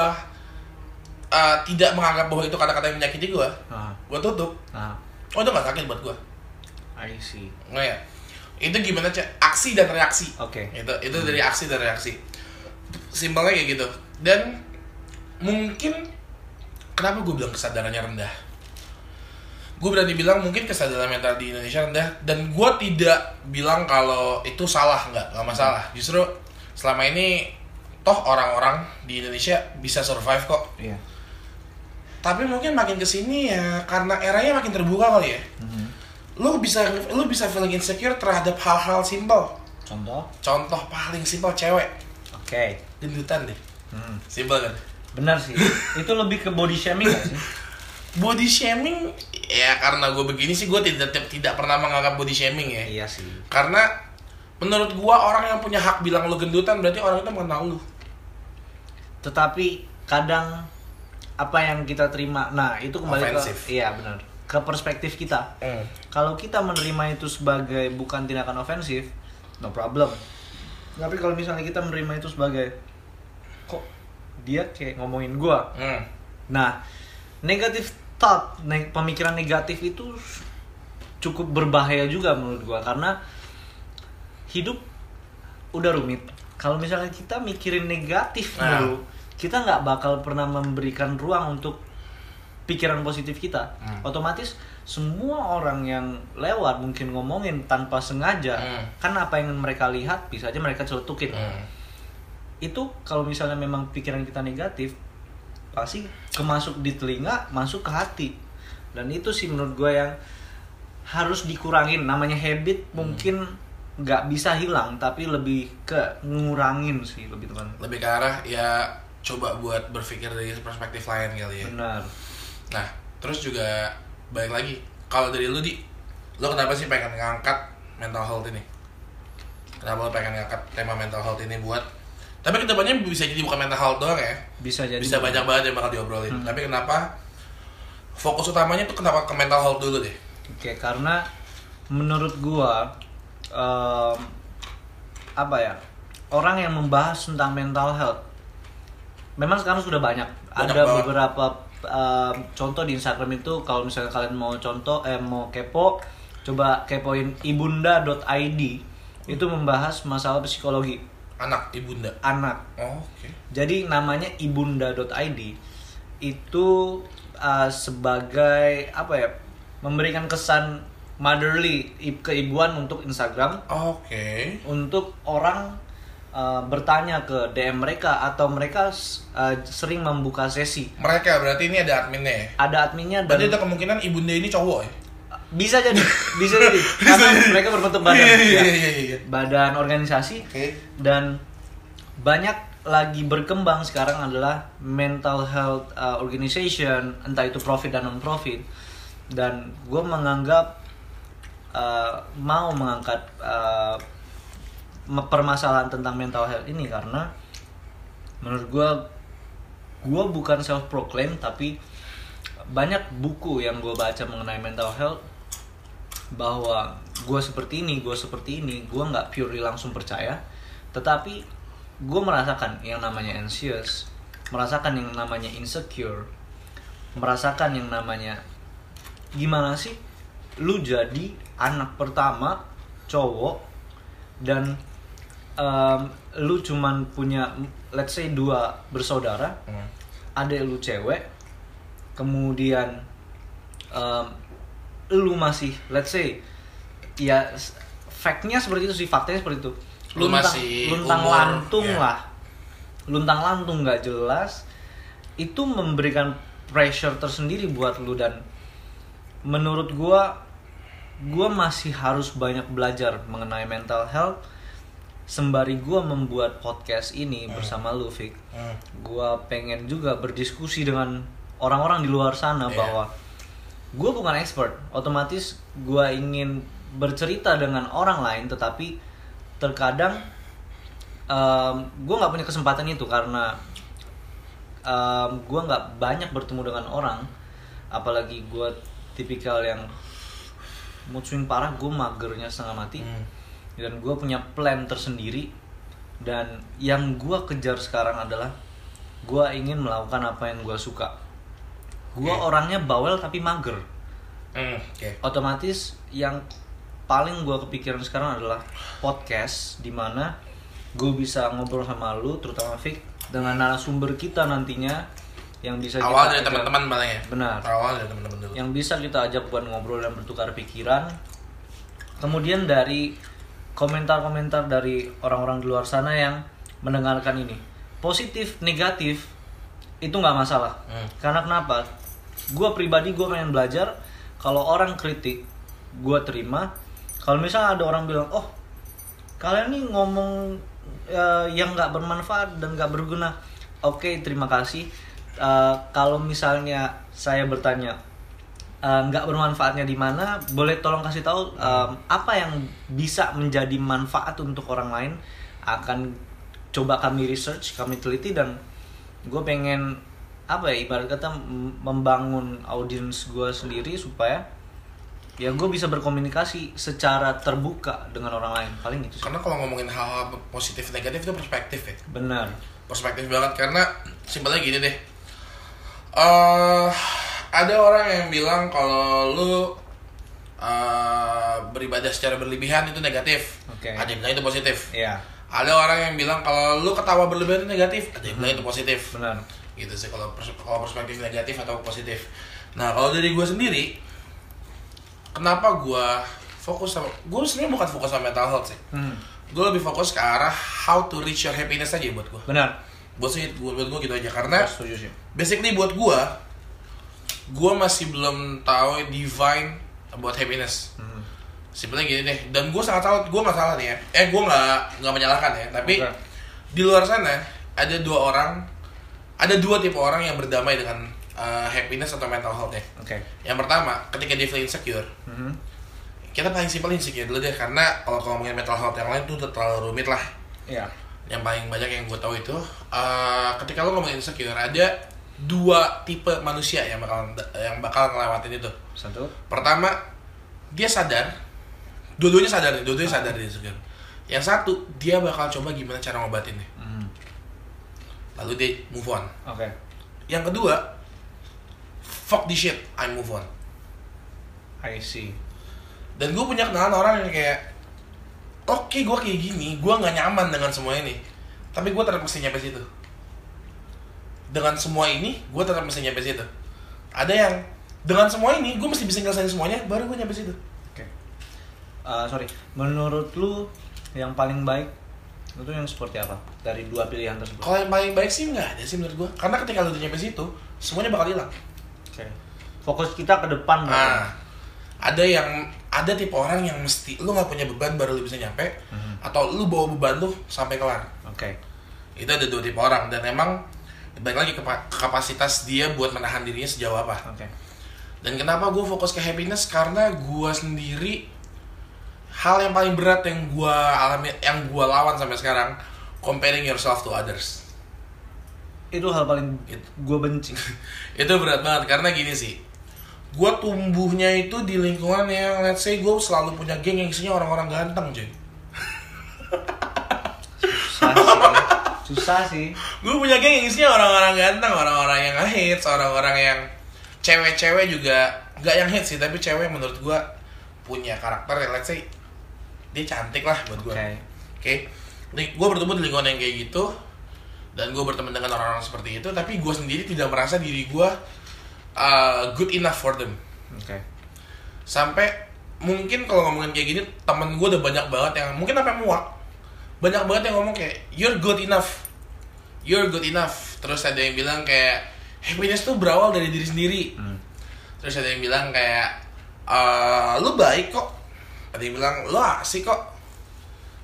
uh, tidak menganggap bahwa itu kata-kata yang menyakiti gue gue tutup Aha. oh itu gak sakit buat gue I see. nggak ya itu gimana cek aksi dan reaksi Oke. itu itu dari aksi dan reaksi simpelnya kayak gitu dan mungkin kenapa gue bilang kesadarannya rendah gue berani bilang mungkin kesadaran mental di Indonesia rendah dan gue tidak bilang kalau itu salah nggak nggak masalah justru selama ini toh orang-orang di Indonesia bisa survive kok Iya. tapi mungkin makin ke sini ya karena eranya makin terbuka kali ya Mhm. lu bisa lu bisa feeling insecure terhadap hal-hal simpel Contoh? contoh paling simpel cewek Oke. gendutan deh Hmm. simpel kan Benar sih. itu lebih ke body shaming gak sih? body shaming ya karena gue begini sih gue tidak tidak pernah menganggap body shaming ya iya sih. karena menurut gua orang yang punya hak bilang lu gendutan berarti orang itu mengenal lu Tetapi kadang apa yang kita terima, nah itu kembali Offensive. ke iya benar ke perspektif kita. Kalau kita menerima itu sebagai bukan tindakan ofensif, no problem. Tapi kalau misalnya kita menerima itu sebagai dia kayak ngomongin gua, Hmm. Nah, negatif thought, neg- pemikiran negatif itu cukup berbahaya juga menurut gua karena hidup udah rumit. Kalau misalnya kita mikirin negatif Nah. dulu, kita nggak bakal pernah memberikan ruang untuk pikiran positif kita. Hmm. Otomatis semua orang yang lewat mungkin ngomongin tanpa sengaja, Hmm. kan apa yang mereka lihat bisa aja mereka celutukin Hmm. Itu kalau misalnya memang pikiran kita negatif pasti kemasuk di telinga masuk ke hati. Dan itu sih menurut gue yang harus dikurangin. Namanya habit mungkin nggak bisa hilang tapi lebih ke ngurangin sih lebih teman lebih ke arah ya coba buat berpikir dari perspektif lain kali ya. Benar. Nah terus juga balik lagi kalau dari lu di lu kenapa sih pengen ngangkat mental health ini? Kenapa lu pengen ngangkat tema mental health ini buat tapi ke depannya bisa jadi bukan mental health doang ya bisa jadi bisa banyak banget yang bakal diobrolin tapi kenapa fokus utamanya tuh kenapa ke mental health dulu deh Oke, karena menurut gua em, apa ya orang yang membahas tentang mental health memang sekarang sudah banyak. Banyak Ada banget. beberapa em, contoh di Instagram itu kalau misalnya kalian mau contoh eh mau kepo coba kepoin ibunda.id itu membahas masalah psikologi. Anak, ibunda. anak. Oh, oke. Jadi namanya ibunda.id itu uh, sebagai apa ya? Memberikan kesan motherly keibuan untuk Instagram Oke. untuk orang uh, bertanya ke DM mereka atau mereka uh, sering membuka sesi. Mereka berarti ini ada adminnya ya? Ada adminnya dan Berarti ada kemungkinan ibunda ini cowok ya? bisa jadi, bisa jadi karena mereka berbentuk badan, Iya, iya, ya. iya, iya, iya. badan organisasi Oke. dan banyak lagi berkembang sekarang adalah mental health uh, organization entah itu profit dan non profit dan gue menganggap uh, mau mengangkat uh, permasalahan tentang mental health ini karena menurut gue gue bukan self proclaim tapi banyak buku yang gue baca mengenai mental health bahwa gue seperti ini, gue seperti ini, gue nggak purely langsung percaya, tetapi gue merasakan yang namanya anxious, merasakan yang namanya insecure, merasakan yang namanya gimana sih, lu jadi anak pertama cowok dan em, lu cuman punya let's say dua bersaudara, Hmm. adek lu cewek, kemudian em, lu masih let's say ya fact-nya seperti itu sih faktanya seperti itu Lu luntang, masih luntang umur, lantung ya. lah luntang lantung nggak jelas itu memberikan pressure tersendiri buat lu dan menurut gua gua masih harus banyak belajar mengenai mental health sembari gua membuat podcast ini bersama lu Fik Hmm. gua pengen juga berdiskusi dengan orang-orang di luar sana Iya. bahwa gue bukan expert. Otomatis gua ingin bercerita dengan orang lain tetapi terkadang gue nggak punya kesempatan itu karena gue nggak banyak bertemu dengan orang. Apalagi gue tipikal yang mood swing parah gue magernya setengah mati. Hmm. dan gue punya plan tersendiri. Dan yang gue kejar sekarang adalah gue ingin melakukan apa yang gue suka gue orangnya bawel tapi mager Hmm, Oke. otomatis yang paling gue kepikiran sekarang adalah podcast di mana gue bisa ngobrol sama lu terutama Fik dengan narasumber kita nantinya yang bisa Awal kita dari ajak- teman-teman paling ya? benar Awal dari teman-teman dulu. yang bisa kita ajak buat ngobrol dan bertukar pikiran. Kemudian dari komentar-komentar dari orang-orang di luar sana yang mendengarkan ini, positif, negatif, itu nggak masalah. Hmm. Karena kenapa? Gue pribadi gue pengen belajar. Kalau orang kritik, gue terima. Kalau misalnya ada orang bilang, oh kalian nih ngomong eh, yang nggak bermanfaat dan nggak berguna. Oke, terima kasih. Eh, kalau misalnya saya bertanya eh, nggak bermanfaatnya di mana, boleh tolong kasih tahu em, apa yang bisa menjadi manfaat untuk orang lain. Akan coba kami research, kami teliti dan gue pengen apa ya ibarat kata membangun audiens gue sendiri supaya ya gue bisa berkomunikasi secara terbuka dengan orang lain paling itu sih Karena kalau ngomongin hal-hal positif negatif itu perspektif ya. benar Perspektif banget karena simpelnya gini deh. eh ada orang yang bilang kalau lu eh, beribadah secara berlebihan itu negatif. Oke. Ada yang bilang itu positif. Iya Ada orang yang bilang kalau lu ketawa berlebihan itu negatif. Ada yang bilang itu positif. benar gitu sih kalau pers- kalau perspektif negatif atau positif. Nah kalau dari gue sendiri kenapa gue fokus sama gue sebenarnya bukan fokus sama mental health sih. Hmm. gue lebih fokus ke arah how to reach your happiness aja buat gue benar. Buat sih buat, gue gitu aja karena setuju sih. basically buat gue gue masih belum tahu divine buat happiness. Hmm. simpelnya gini deh dan gue sangat tahu gue nggak salah nih ya. Eh gue nggak nggak menyalahkan ya tapi Oke. di luar sana ada dua orang ada dua tipe orang yang berdamai dengan uh, happiness atau mental health ya. Oke. Yang pertama ketika dia feel insecure Mhm. kita paling simpel insecure dulu deh karena kalau ngomongin mental health yang lain tuh terlalu rumit lah. Iya. Yang paling banyak yang gue tahu itu uh, ketika lo ngomongin insecure ada dua tipe manusia yang bakal yang bakal ngelewatin itu. Satu? Pertama dia sadar. Dua-duanya sadar dua-duanya sadar dia insecure. Yang satu dia bakal coba gimana cara ngobatinnya. Lalu dia move on. Oke. Yang kedua fuck this shit I move on. I see. Dan gue punya kenalan orang yang kayak oke gue kayak gini gue nggak nyaman dengan semua ini. Tapi gue tetap mesti nyampe situ. Dengan semua ini gue tetap mesti nyampe situ. Ada yang dengan semua ini gue mesti bisa ngelesain semuanya baru gue nyampe situ. Oke. Eh, sorry, menurut lu yang paling baik itu yang seperti apa dari dua pilihan tersebut? kalau yang paling baik sih nggak ada sih menurut gue karena ketika lu udah nyampe situ semuanya bakal hilang Oke. Fokus kita ke depan. nah berarti. ada yang ada tipe orang yang mesti lu nggak punya beban baru lu bisa nyampe Mhm. atau lu bawa beban lu sampai kelar Oke. itu ada dua tipe orang dan emang balik lagi ke pa- kapasitas dia buat menahan dirinya sejauh apa Oke. dan kenapa gue fokus ke happiness karena gue sendiri hal yang paling berat yang gue alami yang gue lawan sampai sekarang comparing yourself to others Itu hal paling gue benci. itu berat banget karena gini sih gue tumbuhnya itu di lingkungan yang let's say gue selalu punya geng yang isinya orang-orang ganteng cuy Susah sih. Susah sih. gue punya geng yang isinya orang-orang ganteng orang-orang yang hits orang-orang yang cewek-cewek juga nggak yang hits sih tapi cewek menurut gue punya karakter yang let's say dia cantik lah buat gue Oke. oke. Gue bertemu di lingkungan yang kayak gitu dan gue berteman dengan orang-orang seperti itu tapi gue sendiri tidak merasa diri gue uh, good enough for them. Oke. sampai mungkin kalau ngomongin kayak gini temen gue udah banyak banget yang mungkin apa muak. Banyak banget yang ngomong kayak you're good enough. You're good enough. Terus ada yang bilang kayak happiness tuh berawal dari diri sendiri. Hmm. terus ada yang bilang kayak "Eh, lu baik kok ada yang bilang lu asik kok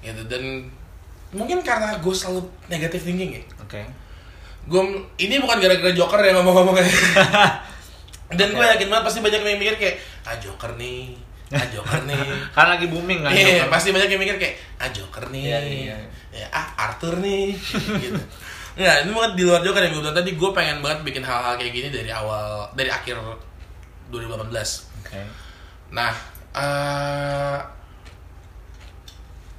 gitu dan mungkin karena gue selalu negative thinking ya Oke. gue ini bukan gara-gara Joker yang ngomong-ngomong dan gue Oke. yakin banget pasti banyak yang mikir kayak ah Joker nih ah Joker nih Kan lagi booming kan. Iya, Joker. pasti banyak yang mikir kayak ah Joker nih, Iya, iya. ya ah Arthur nih, gitu. Nggak, ini banget di luar Joker yang gue bilang tadi, gue pengen banget bikin hal-hal kayak gini dari awal, dari akhir 2018. Oke. Nah, eh,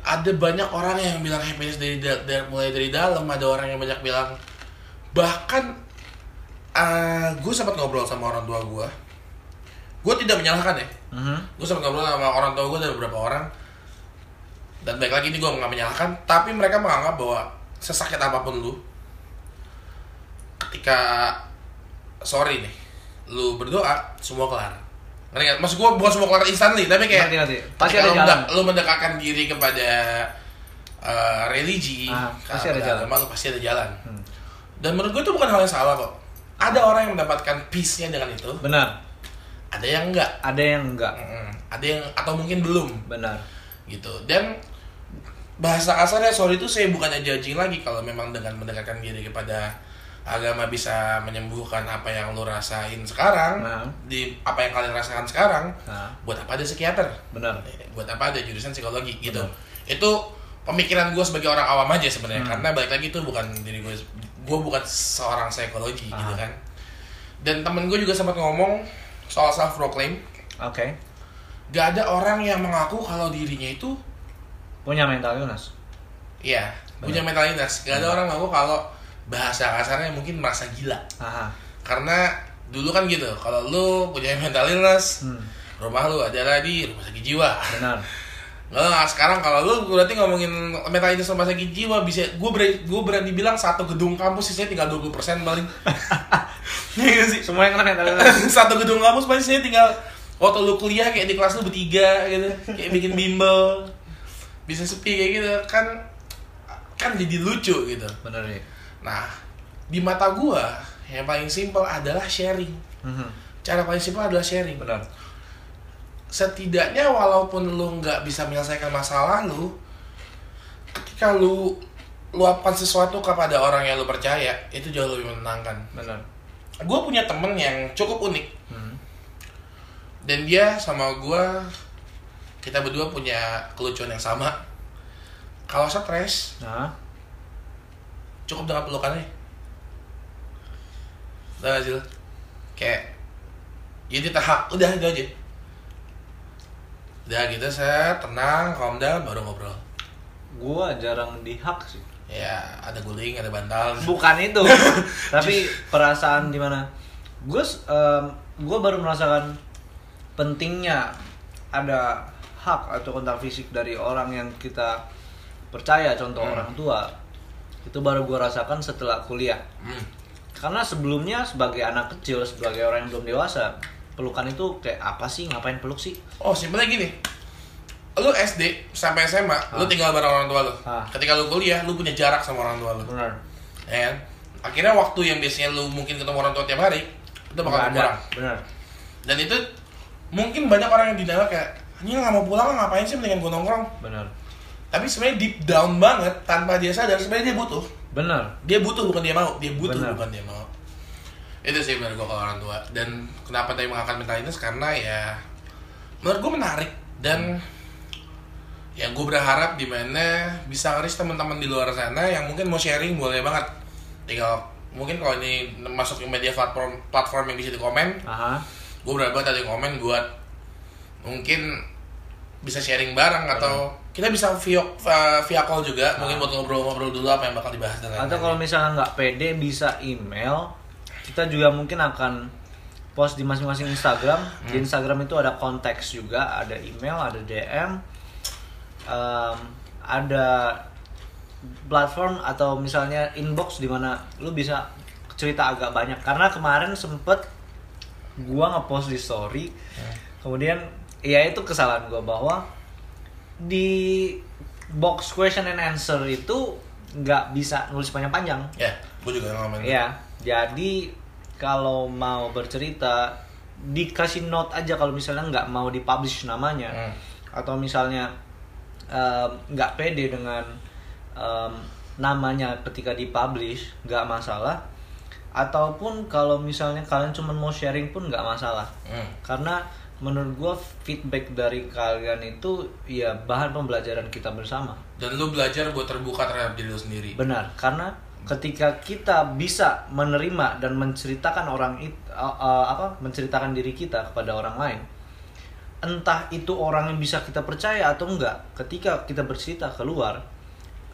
ada banyak orang yang bilang happiness dari, da- dari mulai dari dalam, ada orang yang banyak bilang bahkan eh, gue sempat ngobrol sama orang tua gue, gue tidak menyalahkan ya, Mhm. gue sempat ngobrol sama orang tua gue dan beberapa orang. Dan baik lagi ini gue nggak menyalahkan. Tapi mereka menganggap bahwa sesakit apa pun lu ketika sorry nih lu berdoa semua kelar ngerti nggak? maksud gue bukan semua kelar instantly tapi kayak Ngerti, ngerti. Pasti ada lu, jalan. lu mendekatkan diri kepada uh, religi Ah, pasti ada jalan. agama, lu pasti ada jalan Hmm. dan menurut gue itu bukan hal yang salah kok ada orang yang mendapatkan peace-nya dengan itu Benar. ada yang enggak Ada yang enggak. Mm-mm. ada yang atau mungkin belum Benar. gitu dan bahasa kasarnya sorry itu saya bukannya judging lagi kalau memang dengan mendekatkan diri kepada agama bisa menyembuhkan apa yang lo rasain sekarang Nah. di apa yang kalian rasakan sekarang Nah, buat apa ada psikiater benar. buat apa ada jurusan psikologi gitu Betul. itu pemikiran gue sebagai orang awam aja sebenarnya Hmm. karena balik lagi itu bukan diri gue gue bukan seorang psikologi Ah. gitu kan dan temen gue juga sempat ngomong soal self proclaim Oke. gak ada orang yang mengaku kalau dirinya itu Punya mental illness. Iya, punya mental illness. Gak ada orang ngaku kalau bahasa kasarnya mungkin merasa gila. Aha. Karena dulu kan gitu, kalau lu punya mental illness, Hmm. rumah lu adalah di rumah sakit jiwa. Benar. Nggak, sekarang kalau lu berarti ngomongin mental illness rumah sakit jiwa bisa gue berani, gue berani bilang satu gedung kampus sisanya tinggal 20% paling. Iya sih? Semua yang kena mental illness. satu gedung kampus paling sisanya tinggal waktu lu kuliah kayak di kelas lu bertiga gitu, kayak bikin bimbel. Bisa sepi kayak gitu kan kan jadi lucu gitu. Benar ya. Nah, di mata gua yang paling simpel adalah sharing. Mhm. Cara paling simpel adalah sharing. Benar. Setidaknya walaupun lu nggak bisa menyelesaikan masalah lu, ketika lu luapkan sesuatu kepada orang yang lu percaya, itu jauh lebih menenangkan. Benar. Gue punya temen yang cukup unik, Hmm. dan dia sama gua kita berdua punya kelucuan yang sama. Kalau stres, Nah, cukup dengan pelukannya sih lo? Kayak Jadi tahap, udah itu aja Udah gitu saya tenang, calm down, baru ngobrol gua jarang dihak sih. Ya ada guling, ada bantal Bukan itu. Tapi perasaan di mana gue gua baru merasakan pentingnya ada hak atau kontak fisik dari orang yang kita percaya contoh Hmm. orang tua itu baru gue rasakan setelah kuliah Hmm. karena sebelumnya sebagai anak kecil sebagai orang yang belum dewasa pelukan itu kayak apa sih ngapain peluk sih Oh, simpelnya gini. Lu SD sampai SMA, lu tinggal bareng orang tua lu. Ah. Ketika lu kuliah, lu punya jarak sama orang tua lu. benar Ya kan? Akhirnya waktu yang biasanya lu mungkin ketemu orang tua tiap hari, itu bakal Nggak ada kurang. benar Dan itu mungkin banyak orang yang dinilai kayak, ini nggak mau pulang ngapain sih mendingan gue nongkrong. benar Tapi sebenarnya deep down banget, tanpa dia sadar, sebenarnya dia butuh. benar Dia butuh bukan dia mau, dia butuh Benar. bukan dia mau. Itu sih menurut gue kalau orang tua. Dan kenapa tadi mengangkat mentalitas karena ya menurut gue menarik dan ya gue berharap di mana bisa ngeris teman-teman di luar sana yang mungkin mau sharing boleh banget tinggal mungkin kalau ini masuk ke media platform platform yang bisa di komen aha gue berharap yang komen buat mungkin bisa sharing bareng atau kita bisa via uh, via call juga mungkin buat ngobrol-ngobrol dulu apa yang bakal dibahas dan atau kalau misalnya nggak pede bisa email. Kita juga mungkin akan post di masing-masing Instagram. Di Instagram itu ada konteks juga ada email ada DM em, ada platform atau misalnya inbox di mana lu bisa cerita agak banyak. Karena kemarin sempet gua ngepost di story. Kemudian ya itu kesalahan gua bahwa di box question and answer itu nggak bisa nulis panjang-panjang. Ya gue juga ngomong Iya, jadi kalau mau bercerita dikasih note aja kalau misalnya nggak mau dipublish namanya. Hmm. atau misalnya em, nggak pede dengan em, namanya ketika dipublish nggak masalah. Ataupun kalau misalnya kalian cuma mau sharing pun nggak masalah. Hmm. karena menurut gue feedback dari kalian itu ya bahan pembelajaran kita bersama. Dan lu belajar buat terbuka terhadap diri lu sendiri. Benar, karena ketika kita bisa menerima dan menceritakan orang itu apa menceritakan diri kita kepada orang lain entah itu orang yang bisa kita percaya atau enggak ketika kita bercerita keluar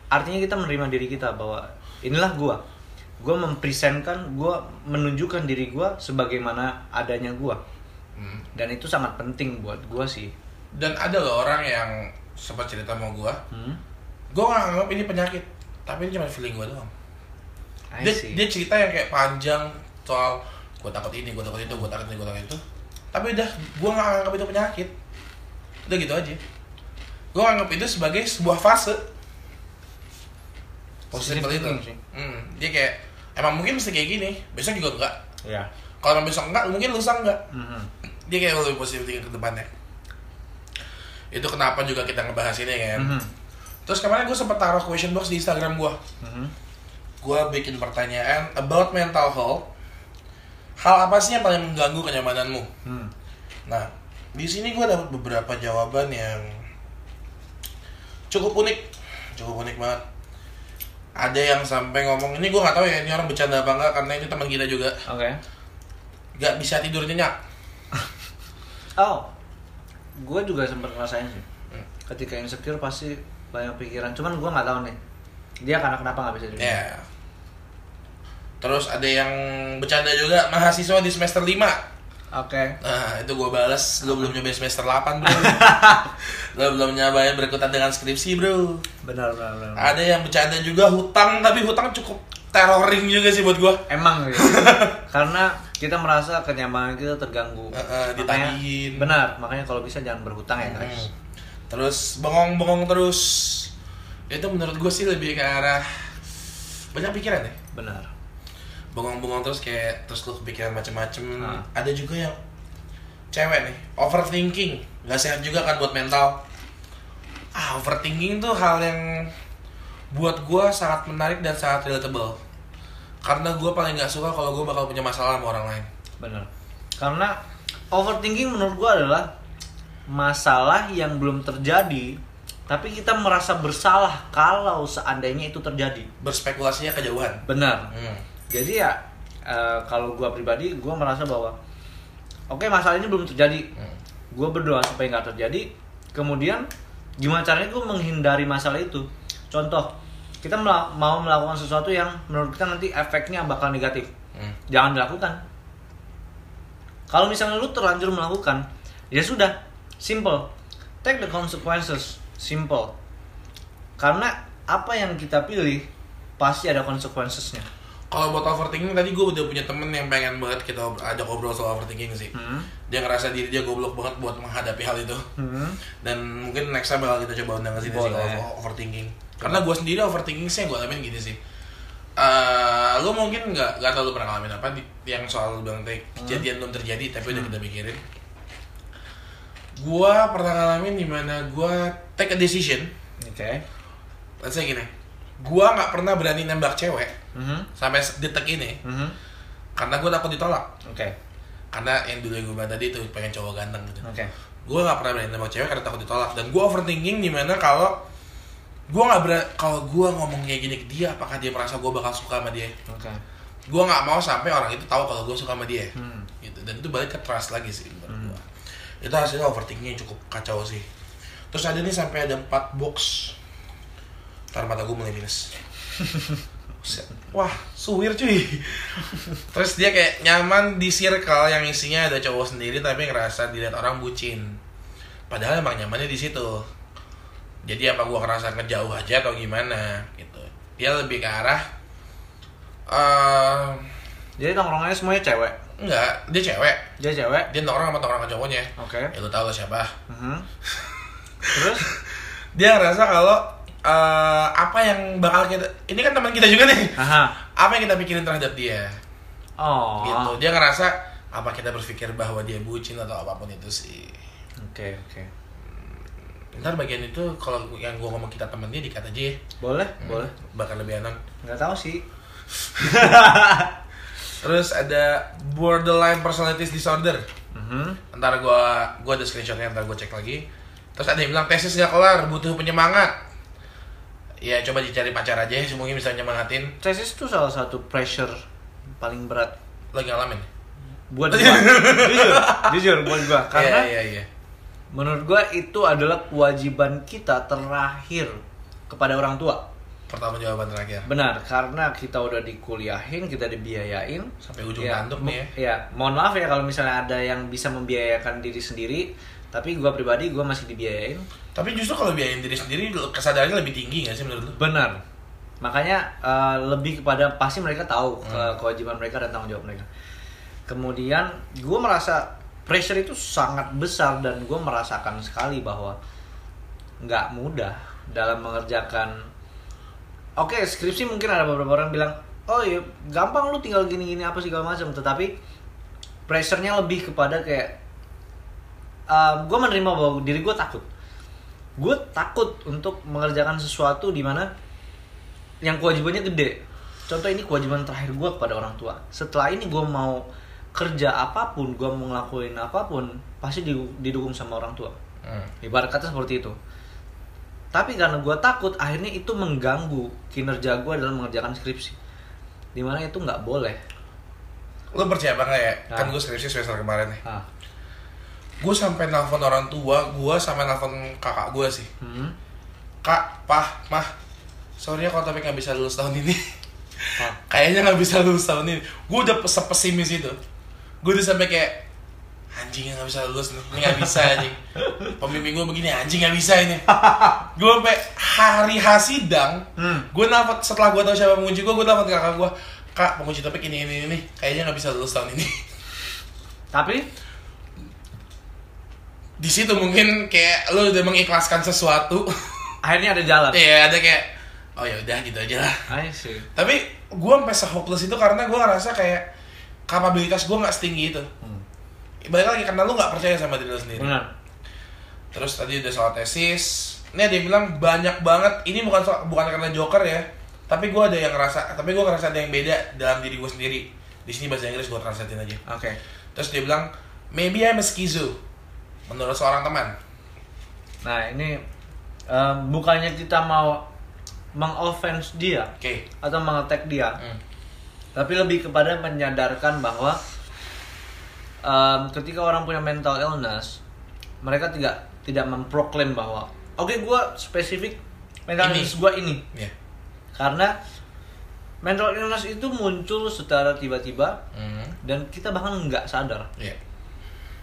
artinya kita menerima diri kita bahwa inilah gua. Gua mempresentkan gua menunjukkan diri gua sebagaimana adanya gua Hmm. dan itu sangat penting buat gua sih dan ada loh orang yang sempat cerita sama gue hmm? gue nggak anggap ini penyakit tapi ini cuma feeling gue doang I dia, see. dia cerita yang kayak panjang soal gue takut ini gue takut itu gue takut ini gue takut itu tapi udah gue nggak anggap itu penyakit udah gitu aja gue anggap itu sebagai sebuah fase Sesimpel itu sih. hmm, dia kayak emang mungkin mesti kayak gini besok juga enggak ya kalau besok enggak mungkin lusa enggak Mhm. Dia kayak lebih positif thinking ke depannya. Itu kenapa juga kita ngebahas ini kan? Mhm. terus kemarin gue sempat taruh question box di Instagram gue Mhm. gue bikin pertanyaan about mental health. Hal apa sih yang paling mengganggu kenyamananmu? Hmm. nah di sini gue dapat beberapa jawaban yang cukup unik. Cukup unik banget. Ada yang sampai ngomong ini gue nggak tahu ya ini orang bercanda apa enggak karena ini teman kita juga. Oke. nggak bisa tidur nyenyak Oh, gue juga sempat ngerasain sih. Hmm. Ketika insecure pasti banyak pikiran. Cuman gue nggak tahu nih. Dia karena kenapa nggak bisa tidur? ya terus ada yang bercanda juga mahasiswa di semester 5 Oke. Nah, itu gue balas, lu belum nyobain semester 8 bro Lu belum nyobain berikutan dengan skripsi bro Benar, benar, benar. Ada yang bercanda juga hutang, tapi hutang cukup terroring juga sih buat gue Emang gitu. karena kita merasa kenyamanan kita terganggu. Eh, Makanya- ditagihin. Benar, makanya kalau bisa jangan berhutang ya guys. Hmm. Terus bengong-bengong terus Itu menurut gue sih lebih ke arah Banyak pikiran ya Benar. Bengong-bengong terus kayak Terus lu kepikiran macem-macem Ah. Ada juga yang Cewek nih Overthinking Gak sehat juga kan buat mental ah overthinking tuh hal yang buat gue sangat menarik dan sangat relatable karena gue paling nggak suka kalau gue bakal punya masalah sama orang lain Benar. Karena overthinking menurut gue adalah masalah yang belum terjadi, tapi kita merasa bersalah kalau seandainya itu terjadi. berspekulasinya kejauhan Benar. hmm. Jadi ya eh, kalau gua pribadi gua merasa bahwa oke masalah ini belum terjadi. Hmm. Gua berdoa supaya nggak terjadi. Kemudian gimana caranya gua menghindari masalah itu? Contoh, kita mela- mau melakukan sesuatu yang menurut kita nanti efeknya bakal negatif. Hmm. Jangan dilakukan. Kalau misalnya lu terlanjur melakukan, ya sudah, simple. take the consequences simple karena apa yang kita pilih pasti ada consequencesnya Kalau buat overthinking tadi gue udah punya temen yang pengen banget kita ajak ngobrol soal overthinking sih. hmm. Dia ngerasa diri dia goblok banget buat menghadapi hal itu. Hmm. Dan mungkin next time bakal kita coba undang ke sini sih kalau overthinking. Karena gue sendiri overthinking sih gue alamin gini sih. Eh, lu mungkin nggak nggak lu pernah ngalamin apa di, yang soal bilang tadi kejadian belum terjadi tapi udah kita pikirin. Gua pernah ngalamin di mana gua take a decision. oke Let's say gini, gua nggak pernah berani nembak cewek Mhm. sampai detik ini Mhm. karena gua takut ditolak. oke Karena yang dulu yang gue bilang tadi itu pengen cowok ganteng gitu. oke Gue nggak pernah berani nembak cewek karena takut ditolak dan gue overthinking di mana kalau gue nggak berani kalau gue ngomong kayak gini ke dia apakah dia merasa gue bakal suka sama dia oke gue nggak mau sampai orang itu tahu kalau gue suka sama dia Hmm. gitu dan itu balik ke trust lagi sih menurut Hmm. gue itu hasilnya overthinking yang cukup kacau sih terus ada nih sampai ada 4 box ntar mata gue mulai minus. Wah, suwir cuy. Terus dia kayak nyaman di circle yang isinya ada cowok sendiri tapi ngerasa dilihat orang bucin. Padahal emang nyamannya di situ. Jadi apa gua ngerasa ngejauh aja atau gimana gitu. Dia lebih ke arah eh jadi nongkrongnya semuanya cewek enggak, dia cewek. dia cewek Dia nongkrong sama tongkrongan cowoknya. oke Ya lu tau lah siapa. Mhm. terus Dia ngerasa kalau eh apa yang bakal kita ini kan teman kita juga nih. aha Apa yang kita pikirin terhadap dia? oh gitu dia ngerasa apa kita berpikir bahwa dia bucin atau apa pun itu sih oke oke ntar bagian itu kalau yang gue ngomong kita temen dia dikat aja ya. Boleh boleh. Bakal lebih enak. Nggak tahu sih. Terus ada borderline personalities disorder. Mhm. ntar gue gue ada screenshotnya ntar gue cek lagi. Terus ada yang bilang tesis nggak kelar butuh penyemangat. Ya coba dicari pacar aja ya mungkin bisa nyemangatin. Tesis itu salah satu pressure paling berat. Lagi ngalamin? Buat gua. Jujur jujur buat gua. Karena iya iya iya menurut gua itu adalah kewajiban kita terakhir kepada orang tua. Pertama jawaban terakhir. Benar karena kita udah dikuliahin kita dibiayain. Sampai ujung ya, tanduk nih ya. ya mohon maaf ya kalau misalnya ada yang bisa membiayakan diri sendiri tapi gua pribadi gua masih dibiayain. Tapi justru kalau biayain diri sendiri kesadarannya lebih tinggi gak sih menurut lu? Benar. Makanya eh, lebih kepada pasti mereka tahu Hmm. kewajiban mereka dan tanggung jawab mereka. Kemudian gue merasa pressure itu sangat besar dan gue merasakan sekali bahwa nggak mudah dalam mengerjakan. Oke skripsi mungkin ada beberapa orang bilang oh iya gampang lu tinggal gini-gini apa segala macam. Tetapi pressure-nya lebih kepada kayak gue menerima bahwa diri gue takut. Gue takut untuk mengerjakan sesuatu di mana yang kewajibannya gede. Contoh ini kewajiban terakhir gue kepada orang tua. Setelah ini gue mau kerja apa pun gue mau ngelakuin apa pun pasti di- didukung sama orang tua Hmm. ibarat kata seperti itu tapi karena gue takut akhirnya itu mengganggu kinerja gue dalam mengerjakan skripsi di mana itu nggak boleh Lu percaya apa nggak ya? Kan Ah. gue skripsi semester kemarin nih. ah Gue sampai nelfon orang tua, gue sampai nelfon kakak gue sih. hmm. Kak, pah, mah, sorry ya kalau tapi nggak bisa lulus tahun ini. Ah. Kayaknya nggak bisa lulus tahun ini. Gue udah sepesimis itu. Gue udah sampai kayak anjing nggak bisa lulus nih, ini nggak bisa anjing. Pembimbing gue begini anjing nggak bisa ini. gue sampai hari hasidang, Hmm. gue nelfon setelah gue tahu siapa pengunci gue, gue nelfon ke kakak gue, kak pengunci topik ini ini ini, kayaknya nggak bisa lulus tahun ini. tapi di situ mungkin kayak lu udah mengikhlaskan sesuatu akhirnya ada jalan Iya ada kayak oh ya udah gitu aja lah I see. tapi gue sampai se-hopeless itu karena gue ngerasa kayak kapabilitas gue nggak setinggi itu. Hmm. balik lagi karena lu nggak percaya sama diri lu sendiri. Benar. Terus tadi udah soal tesis ini ada yang bilang banyak banget ini bukan soal, bukan karena joker ya tapi gue ada yang ngerasa tapi gue ngerasa ada yang beda dalam diri gue sendiri. Di sini bahasa Inggris gue translatein aja. Oke. Terus dia bilang maybe I'm a schizo menurut seorang teman. Nah ini em, bukannya kita mau mengoffense dia oke. atau mengetek dia, Hmm. Tapi lebih kepada menyadarkan bahwa em, ketika orang punya mental illness, mereka tidak tidak memproklaim bahwa oke gue spesifik mental Ini. illness gue ini, ya karena mental illness itu muncul secara tiba-tiba Hmm. dan kita bahkan nggak sadar. ya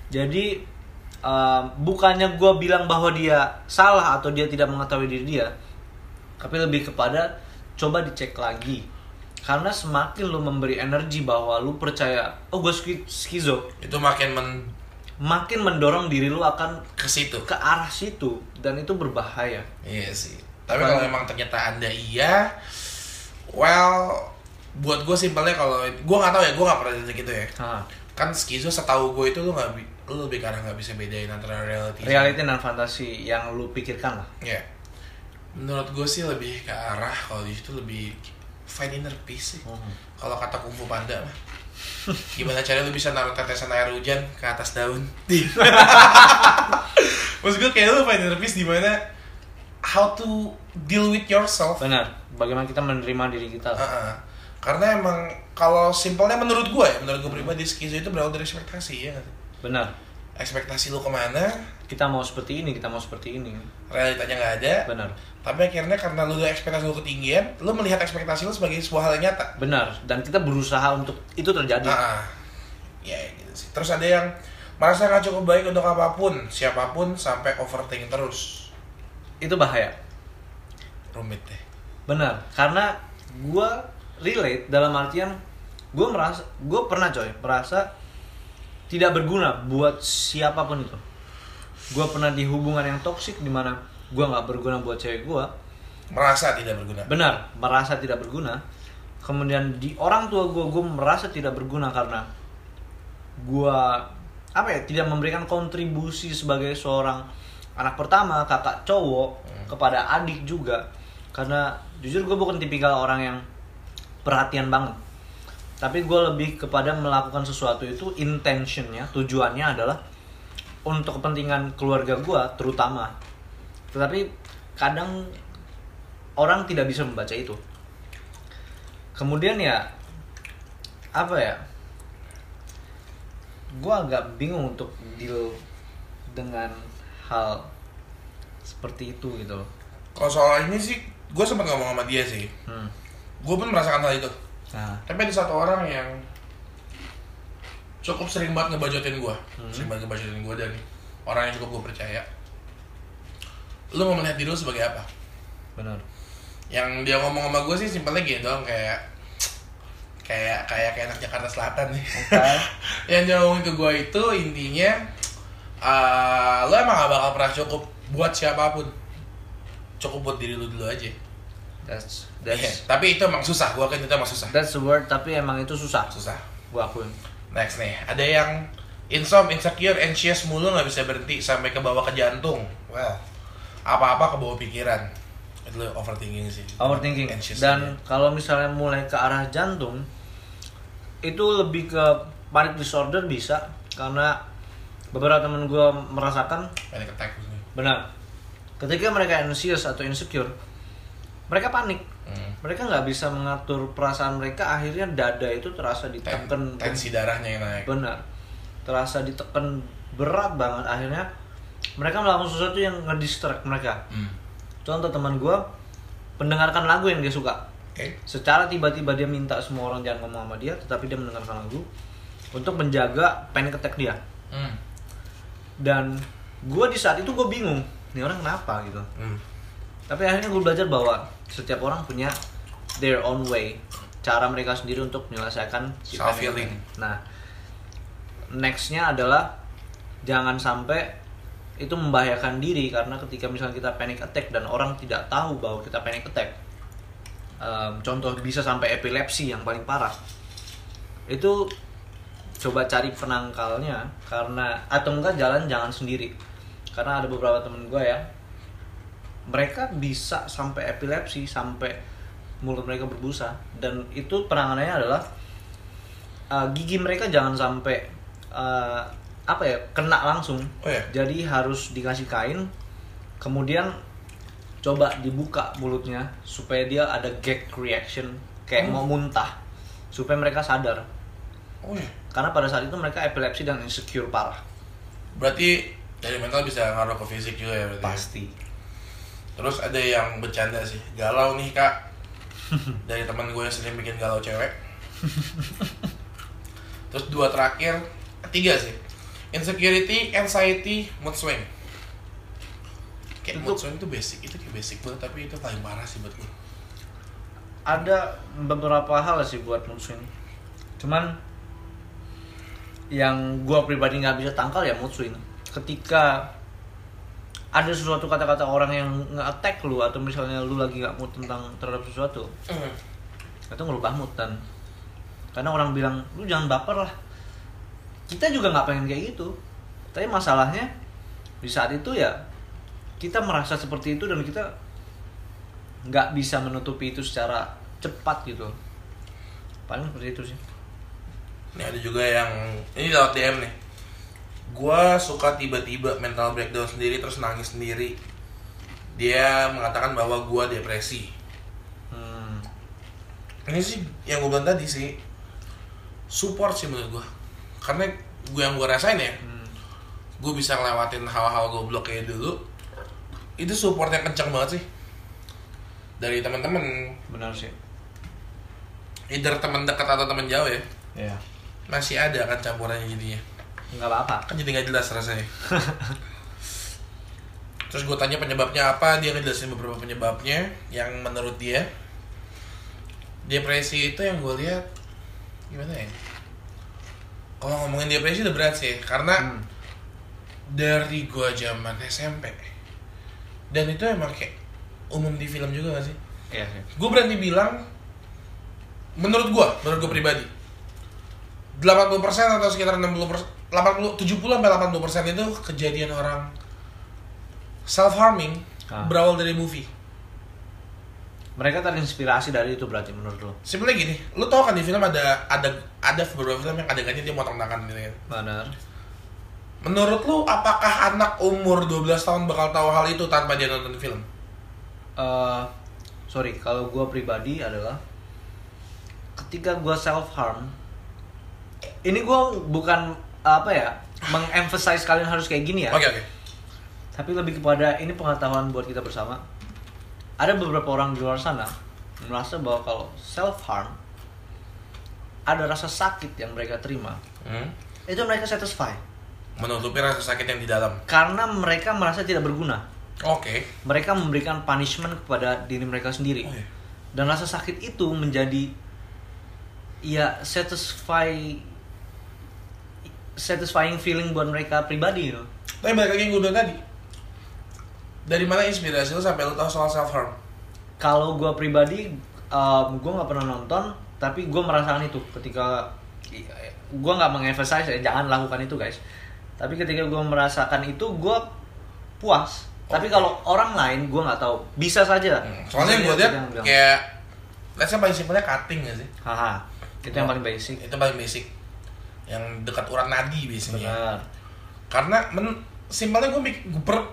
Jadi eh, bukannya gue bilang bahwa dia salah atau dia tidak mengetahui diri dia tapi lebih kepada coba dicek lagi karena semakin lu memberi energi bahwa lu percaya oh gue skizo. Itu makin men makin mendorong diri lu akan ke situ. ke arah situ dan itu berbahaya. Iya sih. Tapi kalau memang ternyata anda iya well buat gue simpelnya kalau gue nggak tahu ya gue nggak pernah jadi gitu ya. Hah. kan skizo setahu gue itu lu nggak lu lebih karena nggak bisa bedain antara reality reality dan fantasi yang lu pikirkan lah. Ya menurut gue sih lebih ke arah kalau di situ lebih find inner peace sih. Kalau kata kungfu panda mah gimana caranya lu bisa naruh tetesan air hujan ke atas daun? Maksud gue kayak lu find inner peace di mana? How to deal with yourself. Benar. Bagaimana kita menerima diri kita. Lah. Heeh. karena emang kalau simpelnya menurut gue ya menurut gue pribadi skizo itu berawal dari ekspektasi ya benar. Ekspektasi lu ke mana? Kita mau seperti ini kita mau seperti ini. Realitanya nggak ada. Benar tapi akhirnya karena lu udah ekspektasi lu ketinggian lu melihat ekspektasi lu sebagai sebuah hal yang nyata benar dan kita berusaha untuk itu terjadi Nah, ya gitu sih. Terus ada yang merasa nggak cukup baik untuk apa pun, siapa pun sampai overthinking terus. itu bahaya Rumit deh. benar karena gue relate dalam artian gue merasa gue pernah coy merasa tidak berguna buat siapa pun itu gue pernah di hubungan yang toksik di mana gue nggak berguna buat cewek gue Merasa tidak berguna. benar merasa tidak berguna. Kemudian di orang tua gue gue merasa tidak berguna karena gue apa ya tidak memberikan kontribusi sebagai seorang anak pertama kakak cowok kepada adik juga. Karena jujur gue bukan tipikal orang yang perhatian banget. Tapi gue lebih kepada melakukan sesuatu itu intentionnya tujuannya adalah untuk kepentingan keluarga gue terutama tetapi kadang orang tidak bisa membaca itu kemudian ya apa ya gue agak bingung untuk deal dengan hal seperti itu gitu loh Kalau soal ini sih, gue sempat ngomong sama dia sih. hmm. Gue pun merasakan hal itu. nah Tapi ada satu orang yang cukup sering banget ngebacotin gue, Hmm. sering banget ngebacotin gue dan orang yang cukup gue percaya. Lu mau melihat diri lu sebagai apa? benar. Yang dia ngomong sama gue sih simpelnya gini doang kayak kayak kayak kayak anak Jakarta Selatan nih yang dia ngomongin ke gue itu intinya eh lo emang gak bakal pernah cukup buat siapa pun. Cukup buat diri lu dulu aja. That's Iya, that's tapi itu emang susah. Gue kan itu emang susah. That's the word tapi emang itu susah. Susah. Gue akuin. Next nih ada yang insom insecure anxious mulu nggak bisa berhenti sampai ke bawah ke jantung. Well apa-apa ke bawah pikiran. Itu overthinking sih. Overthinking. Anxious dan kalau misalnya mulai ke arah jantung itu lebih ke panic disorder bisa. Karena beberapa temen gue merasakan panic attack benar. Ketika mereka anxious atau insecure mereka panik. Hmm. mereka nggak bisa mengatur perasaan mereka akhirnya dada itu terasa Ten- ditekan. tensi darahnya yang naik. Benar. Terasa ditekan berat banget akhirnya mereka melakukan sesuatu yang ngedistract mereka Hmm. contoh teman gue mendengarkan lagu yang dia suka Oke. secara tiba-tiba dia minta semua orang jangan ngomong sama dia tetapi dia mendengarkan lagu untuk menjaga panic attack dia Hmm. dan gue di saat itu gue bingung ini orang kenapa gitu Hmm. tapi akhirnya gue belajar bahwa setiap orang punya their own way cara mereka sendiri untuk menyelesaikan si Self healing. nah nextnya adalah jangan sampai itu membahayakan diri karena ketika misalnya kita panic attack dan orang tidak tahu bahwa kita panic attack em, contoh bisa sampai epilepsi yang paling parah. Itu coba cari penangkalnya karena atau enggak jalan jangan sendiri. Karena ada beberapa temen gue ya mereka bisa sampai epilepsi sampai mulut mereka berbusa. Dan itu penanganannya adalah uh, gigi mereka jangan sampai uh, apa ya kena langsung Oh ya? jadi harus dikasih kain kemudian coba dibuka mulutnya supaya dia ada gag reaction kayak Oh. mau muntah supaya mereka sadar Oh ya. karena pada saat itu mereka epilepsi dan insecure parah Berarti dari mental bisa ngaruh ke fisik juga ya berarti. ya? pasti Terus ada yang bercanda sih, galau nih kak. Dari teman gue yang sering bikin galau cewek. Terus dua terakhir, tiga sih. Insecurity anxiety mood swing. Kayak Itu- mood swing itu basic itu kayak basic banget tapi itu paling parah sih buat gue ada beberapa hal sih buat mood swing. Cuman yang gua pribadi nggak bisa tangkal ya mood swing. Ketika ada sesuatu kata-kata orang yang nge-attack lu atau misalnya lu lagi nggak mood tentang terhadap sesuatu itu ngerubah mood dan karena orang bilang lu jangan baper lah kita juga nggak pengen kayak gitu tapi masalahnya di saat itu ya kita merasa seperti itu dan kita nggak bisa menutupi itu secara cepat gitu paling seperti itu sih Ini ada juga yang ini lewat DM nih. Gua suka tiba-tiba mental breakdown sendiri terus nangis sendiri. Dia mengatakan bahwa gua depresi. hmm. Ini sih yang gue bilang tadi sih support sih menurut gua. Karena gue yang gue rasain ya, Hmm. gue bisa ngelewatin hal-hal goblok kayak dulu. Itu supportnya kencang banget sih dari teman-teman, benar sih either teman dekat atau teman jauh ya. ya Masih ada kan campurannya jadinya. nggak apa-apa kan jadi nggak jelas rasanya terus gue tanya penyebabnya apa dia ngejelasin beberapa penyebabnya yang menurut dia depresi itu yang gue lihat gimana ya kalau ngomongin depresi udah berat sih karena Hmm. dari gue zaman SMP dan itu emang kayak umum di film juga gak sih Iya berani bilang menurut gue menurut gue pribadi 80% atau sekitar 60 persen 80 70 sampai 80 persen itu kejadian orang self harming Ah. berawal dari movie mereka terinspirasi dari itu berarti menurut lo simpelnya gini lu tau kan di film ada ada ada beberapa film yang adegannya dia motong tangan gitu kan? Benar. Menurut lu apakah anak umur 12 tahun bakal tahu hal itu tanpa dia nonton film? Eh, sorry kalau gue pribadi adalah ketika gue self harm ini gue bukan apa ya mengemphasize kalian harus kayak gini ya. Oke oke. Tapi lebih kepada ini pengetahuan buat kita bersama ada beberapa orang di luar sana merasa bahwa kalau self harm ada rasa sakit yang mereka terima Hmm. itu mereka satisfy menutupi rasa sakit yang di dalam karena mereka merasa tidak berguna oke mereka memberikan punishment kepada diri mereka sendiri Oh, iya. dan rasa sakit itu menjadi ya satisfy satisfying feeling buat mereka pribadi gitu. Tapi balik lagi yang gue bilang tadi Dari mana inspirasi lu sampai lu tahu soal self harm? Kalau gue pribadi, um, gue nggak pernah nonton, tapi gue merasakan itu ketika gue nggak mengemphasize ya jangan lakukan itu guys. Tapi ketika gue merasakan itu, gue puas. Tapi Oke. kalau orang lain, gue nggak tahu. Bisa saja. Soalnya Bisa gue lihat bilang, kayak Let's say paling simpelnya cutting gak sih? haha, itu yang paling basic. Itu paling basic Yang dekat urat nadi biasanya Benar. Karena men simpelnya gue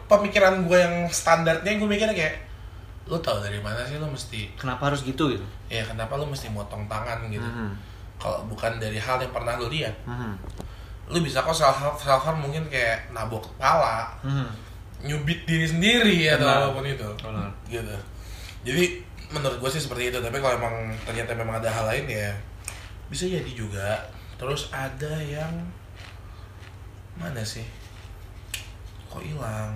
pemikiran gue yang standarnya gue mikirnya kayak Lu tau dari mana sih lu mesti Kenapa harus gitu gitu? Ya kenapa lu mesti motong tangan gitu Mhm. Kalau bukan dari hal yang pernah lu lihat Mhm. Lu bisa kok self harm, self harm mungkin kayak nabok kepala Mhm. nyubit diri sendiri atau Benar. apa pun itu Benar. gitu jadi menurut gue sih seperti itu tapi kalau emang ternyata memang ada hal lain ya bisa jadi juga terus ada yang mana sih kok hilang?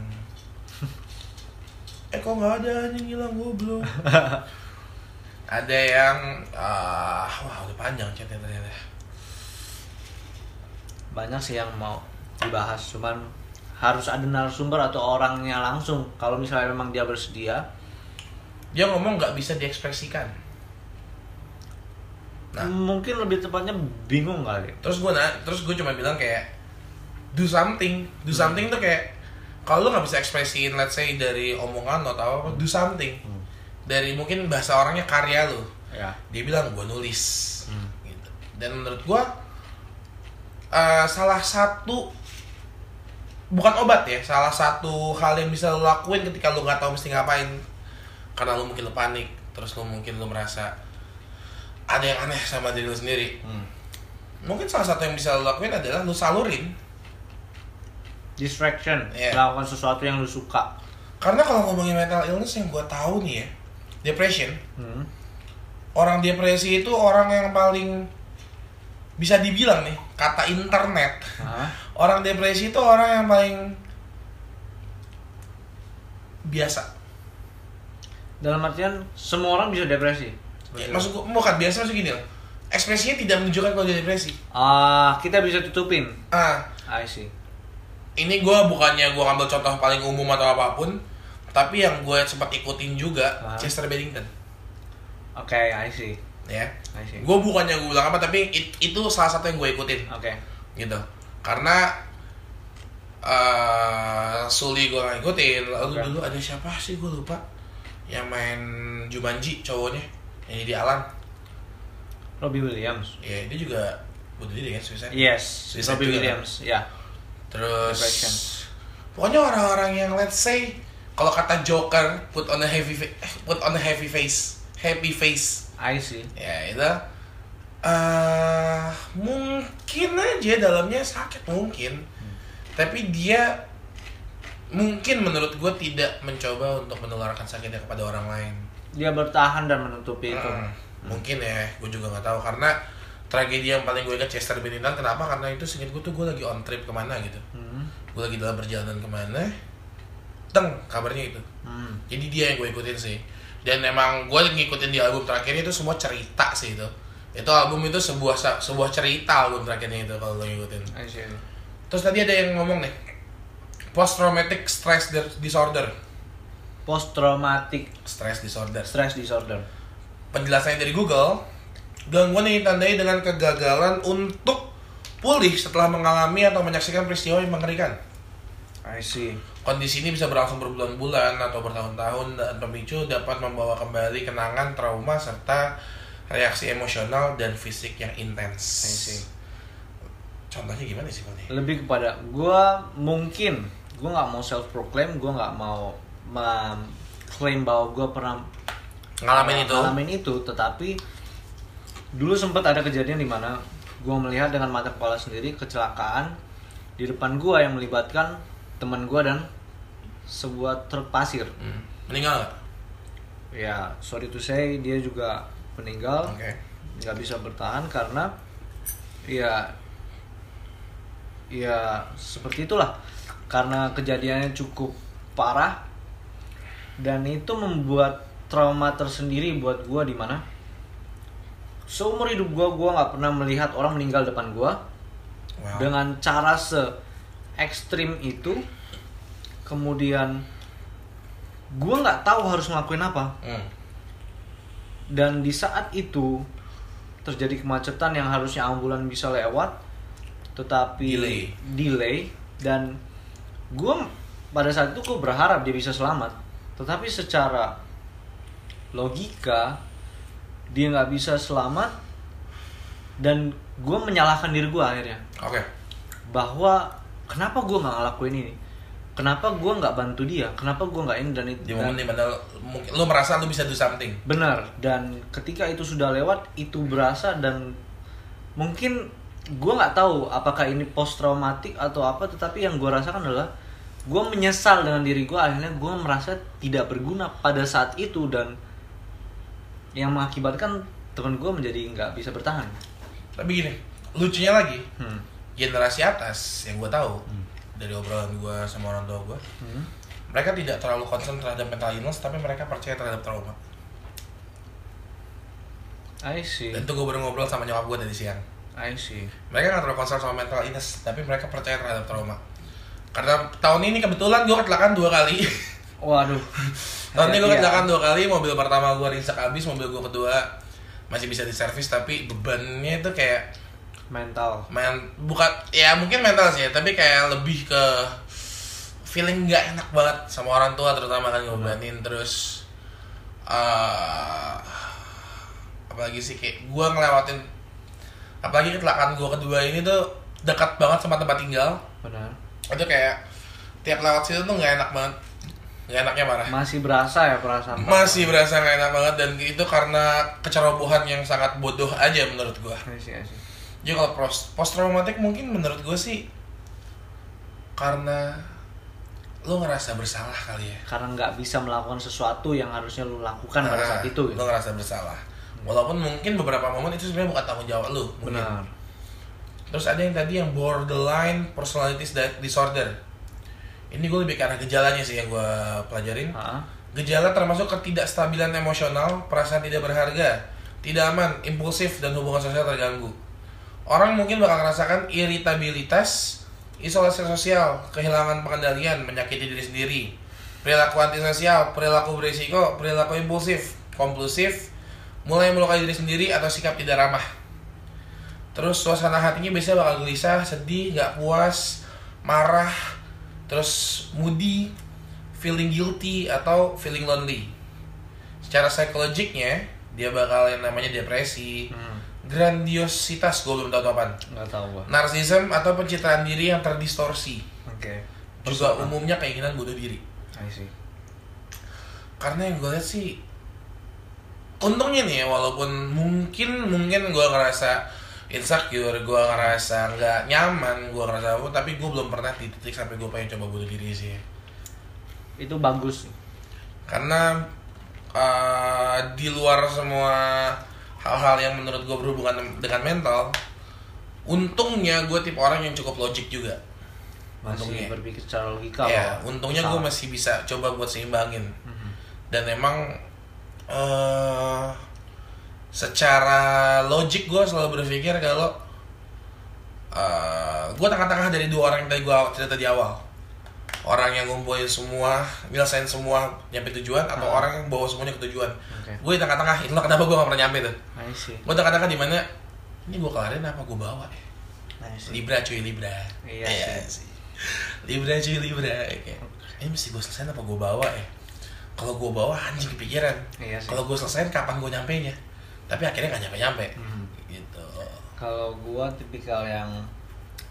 Eh kok nggak ada anjing hilang goblok? Ada yang ah wah udah panjang chatnya ternyata. Banyak sih yang mau dibahas cuman harus ada narasumber atau orangnya langsung. Kalau misalnya memang dia bersedia dia ngomong nggak bisa diekspresikan. Nah. mungkin lebih tepatnya bingung kali. Terus gue nah terus gue cuma bilang kayak do something. Do something tuh kayak kalau lu nggak bisa ekspresiin let's say dari omongan lo atau apa do something. Hmm. dari mungkin bahasa orangnya karya lu. Ya. Dia bilang gue nulis. Hmm. gitu. Dan menurut gue eh, salah satu bukan obat ya salah satu hal yang bisa lo lakuin ketika lo nggak tahu mesti ngapain. Karena lo mungkin lo panik terus lo mungkin lo merasa ada yang aneh sama diri lo sendiri. Hmm. mungkin salah satu yang bisa lo lakuin adalah lo salurin distraction. Iya. melakukan sesuatu yang lu suka. Karena kalau ngomongin mental illness yang gue tahu nih ya depression. Hmm. orang depresi itu orang yang paling bisa dibilang nih kata internet. Hah? orang depresi itu orang yang paling biasa. Dalam artian semua orang bisa depresi? Ya, maksud gua bukan biasa maksud gini loh. Ekspresinya tidak menunjukkan kalau dia depresi. Ah kita bisa tutupin. Ah. I see ini gue bukannya gue ngambil contoh paling umum atau apa pun tapi yang gue sempat ikutin juga Ah. Chester Bennington. Oke I see. Ya. I see. Gue bukannya gue bilang apa tapi it- itu salah satu yang gue ikutin. Oke. Gitu. Karena eh Suli gue gak ikutin lalu Oke. dulu ada siapa sih gue lupa? Yang main Jumanji cowoknya yang di Alan. Robbie Williams. Ya dia juga bunuh diri kan suicide. Yes Suicide Robbie juga, Williams ya terus Depression. pokoknya orang-orang yang let's say kalau kata Joker put on a heavy eh, put on a heavy face happy face. I see. Ya itu. Eh mungkin aja dalamnya sakit mungkin. Tapi dia mungkin menurut gue tidak mencoba untuk menularkan sakitnya kepada orang lain. Dia bertahan dan menutupi itu. Hmm, mungkin ya gue juga nggak tahu. Karena tragedi yang paling gue ingat Chester Bennington kenapa? Karena itu singkat gue tuh gue lagi on trip ke mana gitu. Hmm. gue lagi dalam perjalanan ke mana teng kabarnya itu. Hmm. jadi dia yang gue ikutin sih. Dan emang gue ngikutin di album terakhirnya itu semua cerita sih itu. Itu album itu sebuah sebuah cerita album terakhirnya itu kalau lo ngikutin. Terus tadi ada yang ngomong nih. Post traumatic stress di- disorder. Post traumatic stress disorder. stress disorder. Penjelasannya dari Google gangguan yang ditandai dengan kegagalan untuk pulih setelah mengalami atau menyaksikan peristiwa yang mengerikan I see Kondisi ini bisa berlangsung berbulan-bulan atau bertahun-tahun dan pemicu dapat membawa kembali kenangan, trauma, serta reaksi emosional dan fisik yang intens. I see. Contohnya gimana sih Pak? lebih kepada gua mungkin gua nggak mau self proclaim gua nggak mau mengklaim bahwa gua pernah Ngalamin itu? ngalamin itu tetapi dulu sempat ada kejadian di mana gua melihat dengan mata kepala sendiri kecelakaan di depan gua yang melibatkan teman gua dan sebuah truk pasir Hmm. Meninggal ya sorry to say dia juga meninggal Oke. nggak bisa bertahan karena ya ya seperti itulah karena kejadiannya cukup parah dan itu membuat trauma tersendiri buat gua di mana seumur hidup gua gua nggak pernah melihat orang meninggal depan gua Wow. dengan cara se ekstrim itu kemudian gua nggak tahu harus ngelakuin apa Hmm. dan di saat itu terjadi kemacetan yang harusnya ambulan bisa lewat tetapi Delay. delay dan gue pada saat itu gue berharap dia bisa selamat tetapi secara logika dia nggak bisa selamat dan gue menyalahkan diri gue akhirnya Oke. bahwa kenapa gue nggak ngelakuin ini kenapa gue nggak bantu dia kenapa gue nggak ini dan itu Di momen di mana mungkin lo merasa lo bisa do something. Benar, dan ketika itu sudah lewat, itu berasa dan mungkin gue nggak tahu apakah ini post traumatik atau apa, tetapi yang gue rasakan adalah gue menyesal dengan diri gue akhirnya gue merasa tidak berguna pada saat itu dan yang mengakibatkan teman gue menjadi nggak bisa bertahan. Tapi gini, lucunya lagi, Hmm. generasi atas yang gue tahu dari obrolan gue sama orang tua gue, Hmm. mereka tidak terlalu concern terhadap mental illness, tapi mereka percaya terhadap trauma. I see, Dan itu gue baru ngobrol sama nyokap gue dari siang. I see. Mereka nggak terlalu concern sama mental illness, tapi mereka percaya terhadap trauma. Karena tahun ini kebetulan gue kecelakaan dua kali. Waduh. tahun ini gue kecelakaan dua kali, mobil pertama gue rinsek habis, mobil gue kedua masih bisa diservis, tapi bebannya itu kayak mental. men bukan ya mungkin mental sih tapi kayak lebih ke feeling nggak enak banget sama orang tua terutama kan ngebebanin terus eh apalagi sih kayak gue ngelewatin apalagi kecelakaan gue kedua ini tuh dekat banget sama tempat tinggal Benar. itu kayak tiap lewat situ tuh nggak enak banget nggak enaknya marah Masih berasa ya perasaan. masih berasa nggak enak banget dan itu karena kecerobohan yang sangat bodoh aja menurut gue I see, I see. jadi kalau post post traumatic mungkin menurut gue sih karena lo ngerasa bersalah kali ya Karena nggak bisa melakukan sesuatu yang harusnya lu lakukan pada Nah, saat itu. Gitu. lo ngerasa bersalah walaupun mungkin beberapa momen itu sebenarnya bukan tanggung jawab lo mungkin. Benar. terus ada yang tadi yang borderline personality disorder ini gue lebih karena gejalanya sih yang gue pelajarin Ah, Gejala termasuk ketidakstabilan emosional, perasaan tidak berharga, tidak aman, impulsif, dan hubungan sosial terganggu. Orang mungkin bakal merasakan iritabilitas, isolasi sosial, kehilangan pengendalian, menyakiti diri sendiri, perilaku antisosial, perilaku berisiko, perilaku impulsif, kompulsif, mulai melukai diri sendiri atau sikap tidak ramah. Terus suasana hatinya biasanya bakal gelisah, sedih, nggak puas, marah, terus moody, feeling guilty atau feeling lonely. Secara psikologiknya dia bakal yang namanya depresi, hmm, grandiositas gue belum tahu itu apaan. nggak tahu gua. Narsism atau pencitraan diri yang terdistorsi. Oke. Juga umumnya keinginan bunuh diri. I see. Karena yang gue lihat sih untungnya nih ya, walaupun mungkin mungkin gue ngerasa insecure, gue ngerasa nggak nyaman, gue ngerasa apa, tapi gue belum pernah di titik sampai gue pengen coba bunuh diri sih. Itu bagus. karena uh, di luar semua hal-hal yang menurut gue berhubungan dengan mental untungnya gue tipe orang yang cukup logik juga Masih Untungnya. berpikir secara logika. ya untungnya gue masih bisa coba buat seimbangin Mhm. dan emang uh, secara logik gue selalu berpikir kalau uh, gue tengah-tengah dari dua orang yang tadi gue cerita di awal. Orang yang ngumpulin semua nyelesain semua nyampe tujuan atau Ah. orang yang bawa semuanya ke tujuan. Oke. gue di tengah-tengah itulah kenapa gue gak pernah nyampe tuh? Gue tengah-tengah di mana ini gue kelarin apa gue bawa ya? Libra cuy libra. Iya sih. libra cuy libra Kayak, ini mesti gue selesain apa gue bawa ya? Kalau gue bawa anjing kepikiran. Iya kalau gue selesain kapan gue nyampe nya tapi akhirnya gak nyampe nyampe Mhm. gitu Kalau gua tipikal yang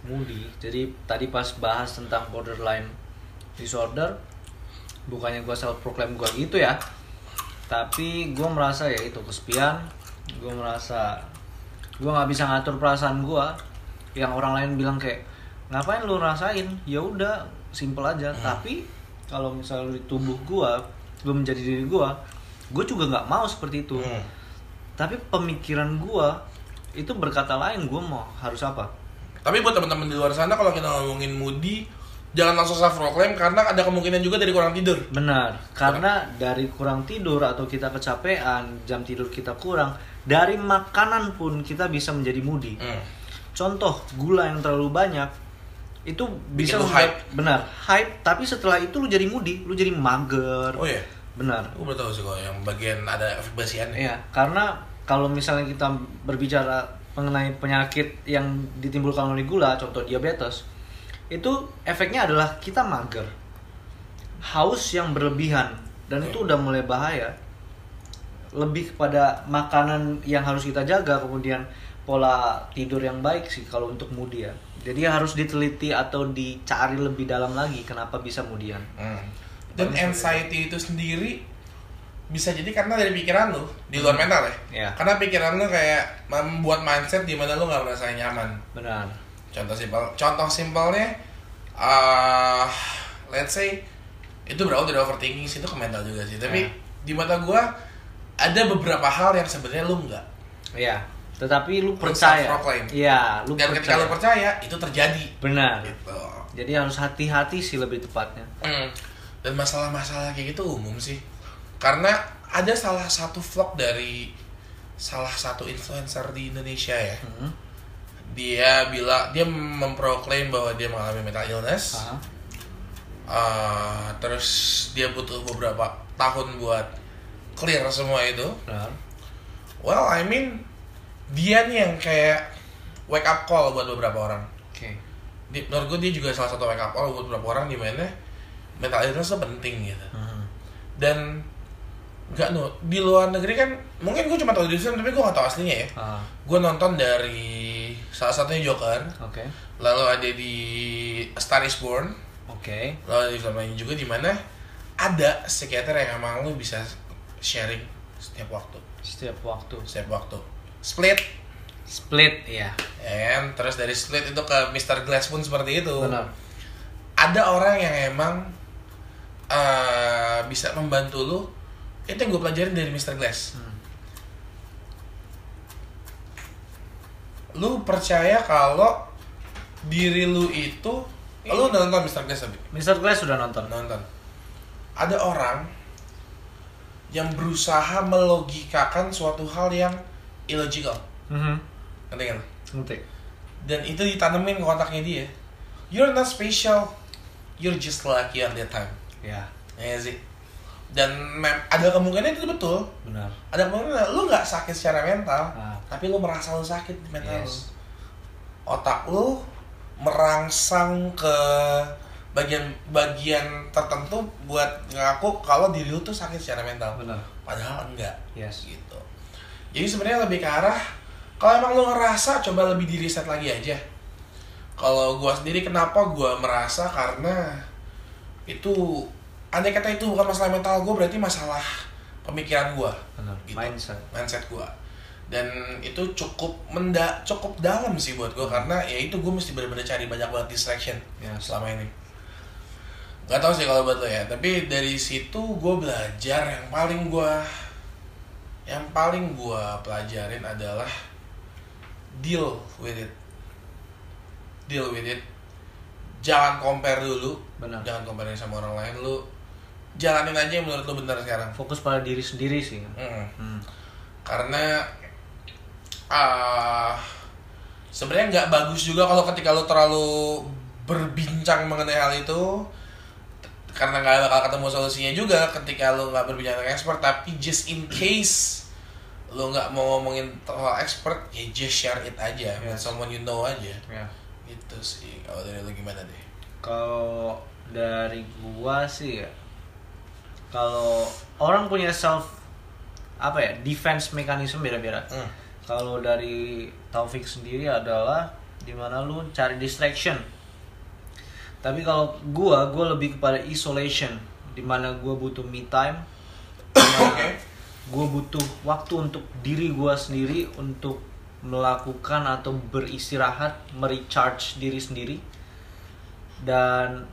moody, jadi tadi pas bahas tentang borderline disorder, bukannya gua self proclaim gua gitu ya, tapi gua merasa ya itu kesepian, gua merasa gua nggak bisa ngatur perasaan gua, yang orang lain bilang kayak ngapain lu rasain, ya udah simple aja, Hmm. tapi kalau misalnya di tubuh gua belum menjadi diri gua, gua juga nggak mau seperti itu Hmm. Tapi pemikiran gua itu berkata lain gua mau harus apa? Tapi buat teman-teman di luar sana kalau kita ngomongin moody jangan langsung self proclaim karena ada kemungkinan juga dari kurang tidur. Benar karena dari kurang tidur atau kita kecapean jam tidur kita kurang dari makanan pun kita bisa menjadi moody. Hmm. contoh gula yang terlalu banyak itu bisa lu membuat- benar hype tapi setelah itu lu jadi moody lu jadi mager. Oh iya benar Aku baru tahu sih kalau yang bagian ada efek basiannya. Iya, karena kalau misalnya kita berbicara mengenai penyakit yang ditimbulkan oleh gula, contoh diabetes, itu efeknya adalah kita mager, haus yang berlebihan, dan itu udah mulai bahaya. Lebih kepada makanan yang harus kita jaga, kemudian pola tidur yang baik sih kalau untuk moody ya. Jadi harus diteliti atau dicari lebih dalam lagi kenapa bisa kemudian. Hmm. Dan anxiety itu sendiri bisa jadi karena dari pikiran lu di luar mental ya. Ya, Karena pikiran lu kayak membuat mindset di mana lu nggak merasa nyaman. benar. Contoh simpel, contoh simpelnya, uh, let's say itu berawal dari overthinking sih itu ke mental juga sih. Tapi Ya. di mata gua ada beberapa hal yang sebenarnya lu nggak. Iya, tetapi lu percaya. Iya, lu Dan ketika percaya. lu percaya itu terjadi. Benar. Gitu. Jadi harus hati-hati sih lebih tepatnya. Hmm. Dan masalah-masalah kayak gitu umum sih. Karena ada salah satu vlog dari salah satu influencer di Indonesia ya. Hmm. Dia bilang dia memproklaim bahwa dia mengalami mental illness. Uh, terus dia butuh beberapa tahun buat clear semua itu. Benar. Well, I mean dia nih yang kayak wake up call buat beberapa orang. Oke. Di, menurut gue dia juga salah satu wake up call buat beberapa orang di mana mental illness itu penting gitu. Hmm. dan nggak no di luar negeri kan mungkin gue cuma tahu di film tapi gue gak tahu aslinya ya Ah, gue nonton dari salah satunya Joker Oke. lalu ada di A Star Is Born Oke. lalu ada di film lain juga di mana ada psikiater yang emang lu bisa sharing setiap waktu Setiap waktu. setiap waktu split Split, ya. and terus dari split itu ke Mr. Glass pun seperti itu Benar. ada orang yang emang eh, bisa membantu lu itu yang gue pelajarin dari Mr. Glass Hmm. lu percaya kalau diri lu itu lu udah nonton Mr. Glass tapi Mr. Glass sudah nonton. nonton ada orang yang berusaha melogikakan suatu hal yang illogical Mhm. ngerti kan Ngerti. dan itu ditanemin ke otaknya dia you're not special you're just lucky at that time Ya, ya sih dan mem- ada kemungkinan itu betul benar. ada kemungkinan lu nggak sakit secara mental Ah. tapi lu merasa lu sakit mental lu Yes. otak lu merangsang ke bagian-bagian tertentu buat ngaku kalau diri lu tuh sakit secara mental Benar. padahal enggak Yes. gitu jadi sebenarnya lebih ke arah kalau emang lu ngerasa coba lebih di reset lagi aja kalau gua sendiri kenapa gua merasa karena itu andai kata itu bukan masalah mental gua berarti masalah pemikiran Benar. Gitu. Mindset. mindset gua dan itu cukup menda cukup dalam sih buat gua karena ya itu gua mesti bener-bener cari banyak banget distraction Yes. selama ini nggak tahu sih kalau buat lo ya tapi dari situ gue belajar yang paling gue yang paling gue pelajarin adalah deal with it deal with it jangan compare dulu Benar. jangan compare sama orang lain lu jalanin aja yang menurut lu benar sekarang Fokus pada diri sendiri sih. Mm. Hmm. karena ah sebenarnya nggak bagus juga kalau ketika lo terlalu berbincang mengenai hal itu karena nggak bakal ketemu solusinya juga ketika lo nggak berbincang dengan expert tapi just in case lo nggak mau ngomongin soal expert ya just share it aja with Yes. someone you know aja Ya. gitu sih kalau dari lo gimana deh Kalau dari gua sih ya, kalau orang punya self apa ya defense mechanism beda-beda. Hmm. Kalau dari Taufik sendiri adalah di mana lu cari distraction. Tapi kalau gua, gua lebih kepada isolation, di mana gua butuh me time, Oke. gue butuh waktu untuk diri gue sendiri untuk melakukan atau beristirahat, merecharge diri sendiri. Dan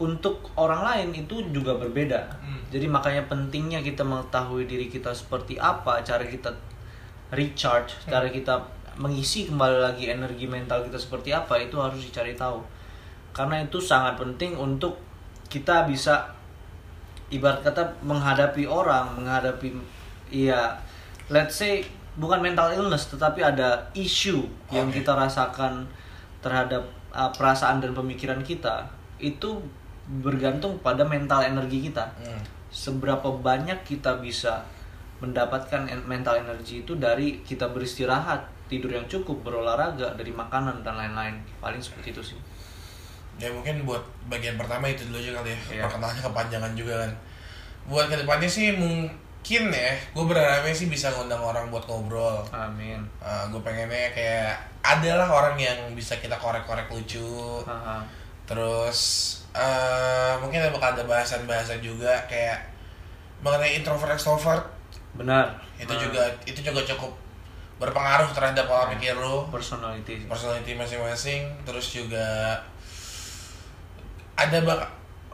untuk orang lain itu juga berbeda. Hmm. Jadi makanya pentingnya kita mengetahui diri kita seperti apa, cara kita recharge, cara kita mengisi kembali lagi energi mental kita seperti apa itu harus dicari tahu. Karena itu sangat penting untuk kita bisa ibarat kata menghadapi orang, menghadapi iya let's say bukan mental illness tetapi ada issue yang Oke. kita rasakan terhadap uh, perasaan dan pemikiran kita itu bergantung pada mental energi kita. Hmm. Seberapa banyak kita bisa mendapatkan en- mental energi itu dari kita beristirahat, tidur yang cukup, berolahraga, dari makanan dan lain-lain. Paling seperti itu sih. Ya mungkin buat bagian pertama itu dulu aja kali ya. Iya. Perkenalannya kepanjangan juga kan. Buat ke depannya sih mungkin ya, gue berharapnya sih bisa ngundang orang buat ngobrol. Amin. gue pengennya kayak adalah orang yang bisa kita korek-korek lucu. Haha. Terus eh mungkin ada bakal ada bahasan-bahasan juga kayak mengenai introvert extrovert Benar. itu Nah, juga itu juga cukup berpengaruh terhadap pola pikir lo personality. personality masing-masing terus juga ada bak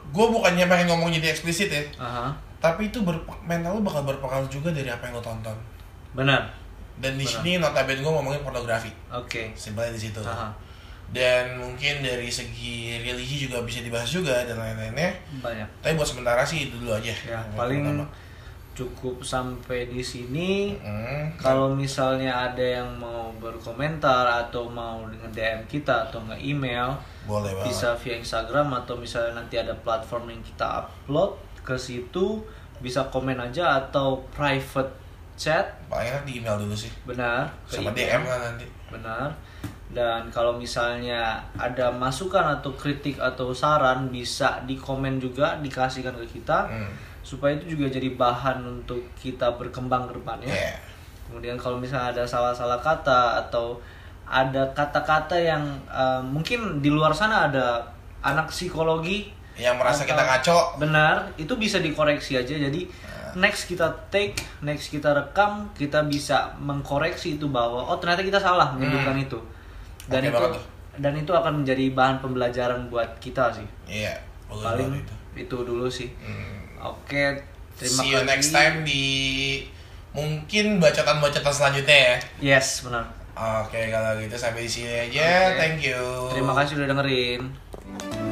gue bukannya pengen ngomong jadi eksplisit ya Aha. tapi itu ber mental lu bakal berpengaruh juga dari apa yang lo tonton Benar. dan di Benar. sini notabene gue ngomongin pornografi Oke. simpelnya di situ Aha. Dan mungkin dari segi religi juga bisa dibahas juga dan lain-lainnya Banyak. tapi buat sementara sih itu dulu aja Ya, paling pertama. cukup sampai di sini. Mm, Kalau misalnya ada yang mau berkomentar atau mau nge-DM kita atau nge-email, boleh banget bisa via Instagram atau misalnya nanti ada platform yang kita upload ke situ, bisa komen aja atau private chat, paling enak di email dulu sih benar. sama. DM lah nanti Benar. Dan kalau misalnya ada masukan atau kritik atau saran bisa di komen juga dikasihkan ke kita Hmm. supaya itu juga jadi bahan untuk kita berkembang ke depannya. Iya. Kemudian kalau misalnya ada salah-salah kata atau ada kata-kata yang eh, mungkin di luar sana ada anak psikologi yang merasa kita ngaco benar itu bisa dikoreksi aja jadi next kita take next kita rekam kita bisa mengkoreksi itu bahwa oh ternyata kita salah menyebutkan itu dan Oke itu banget dan itu akan menjadi bahan pembelajaran buat kita sih iya bagus paling itu itu dulu sih Hmm. oke terima see you kasih next time di mungkin bacotan-bacotan selanjutnya ya yes benar Oke, kalau gitu sampai di sini aja. Oke. Thank you. Terima kasih udah dengerin.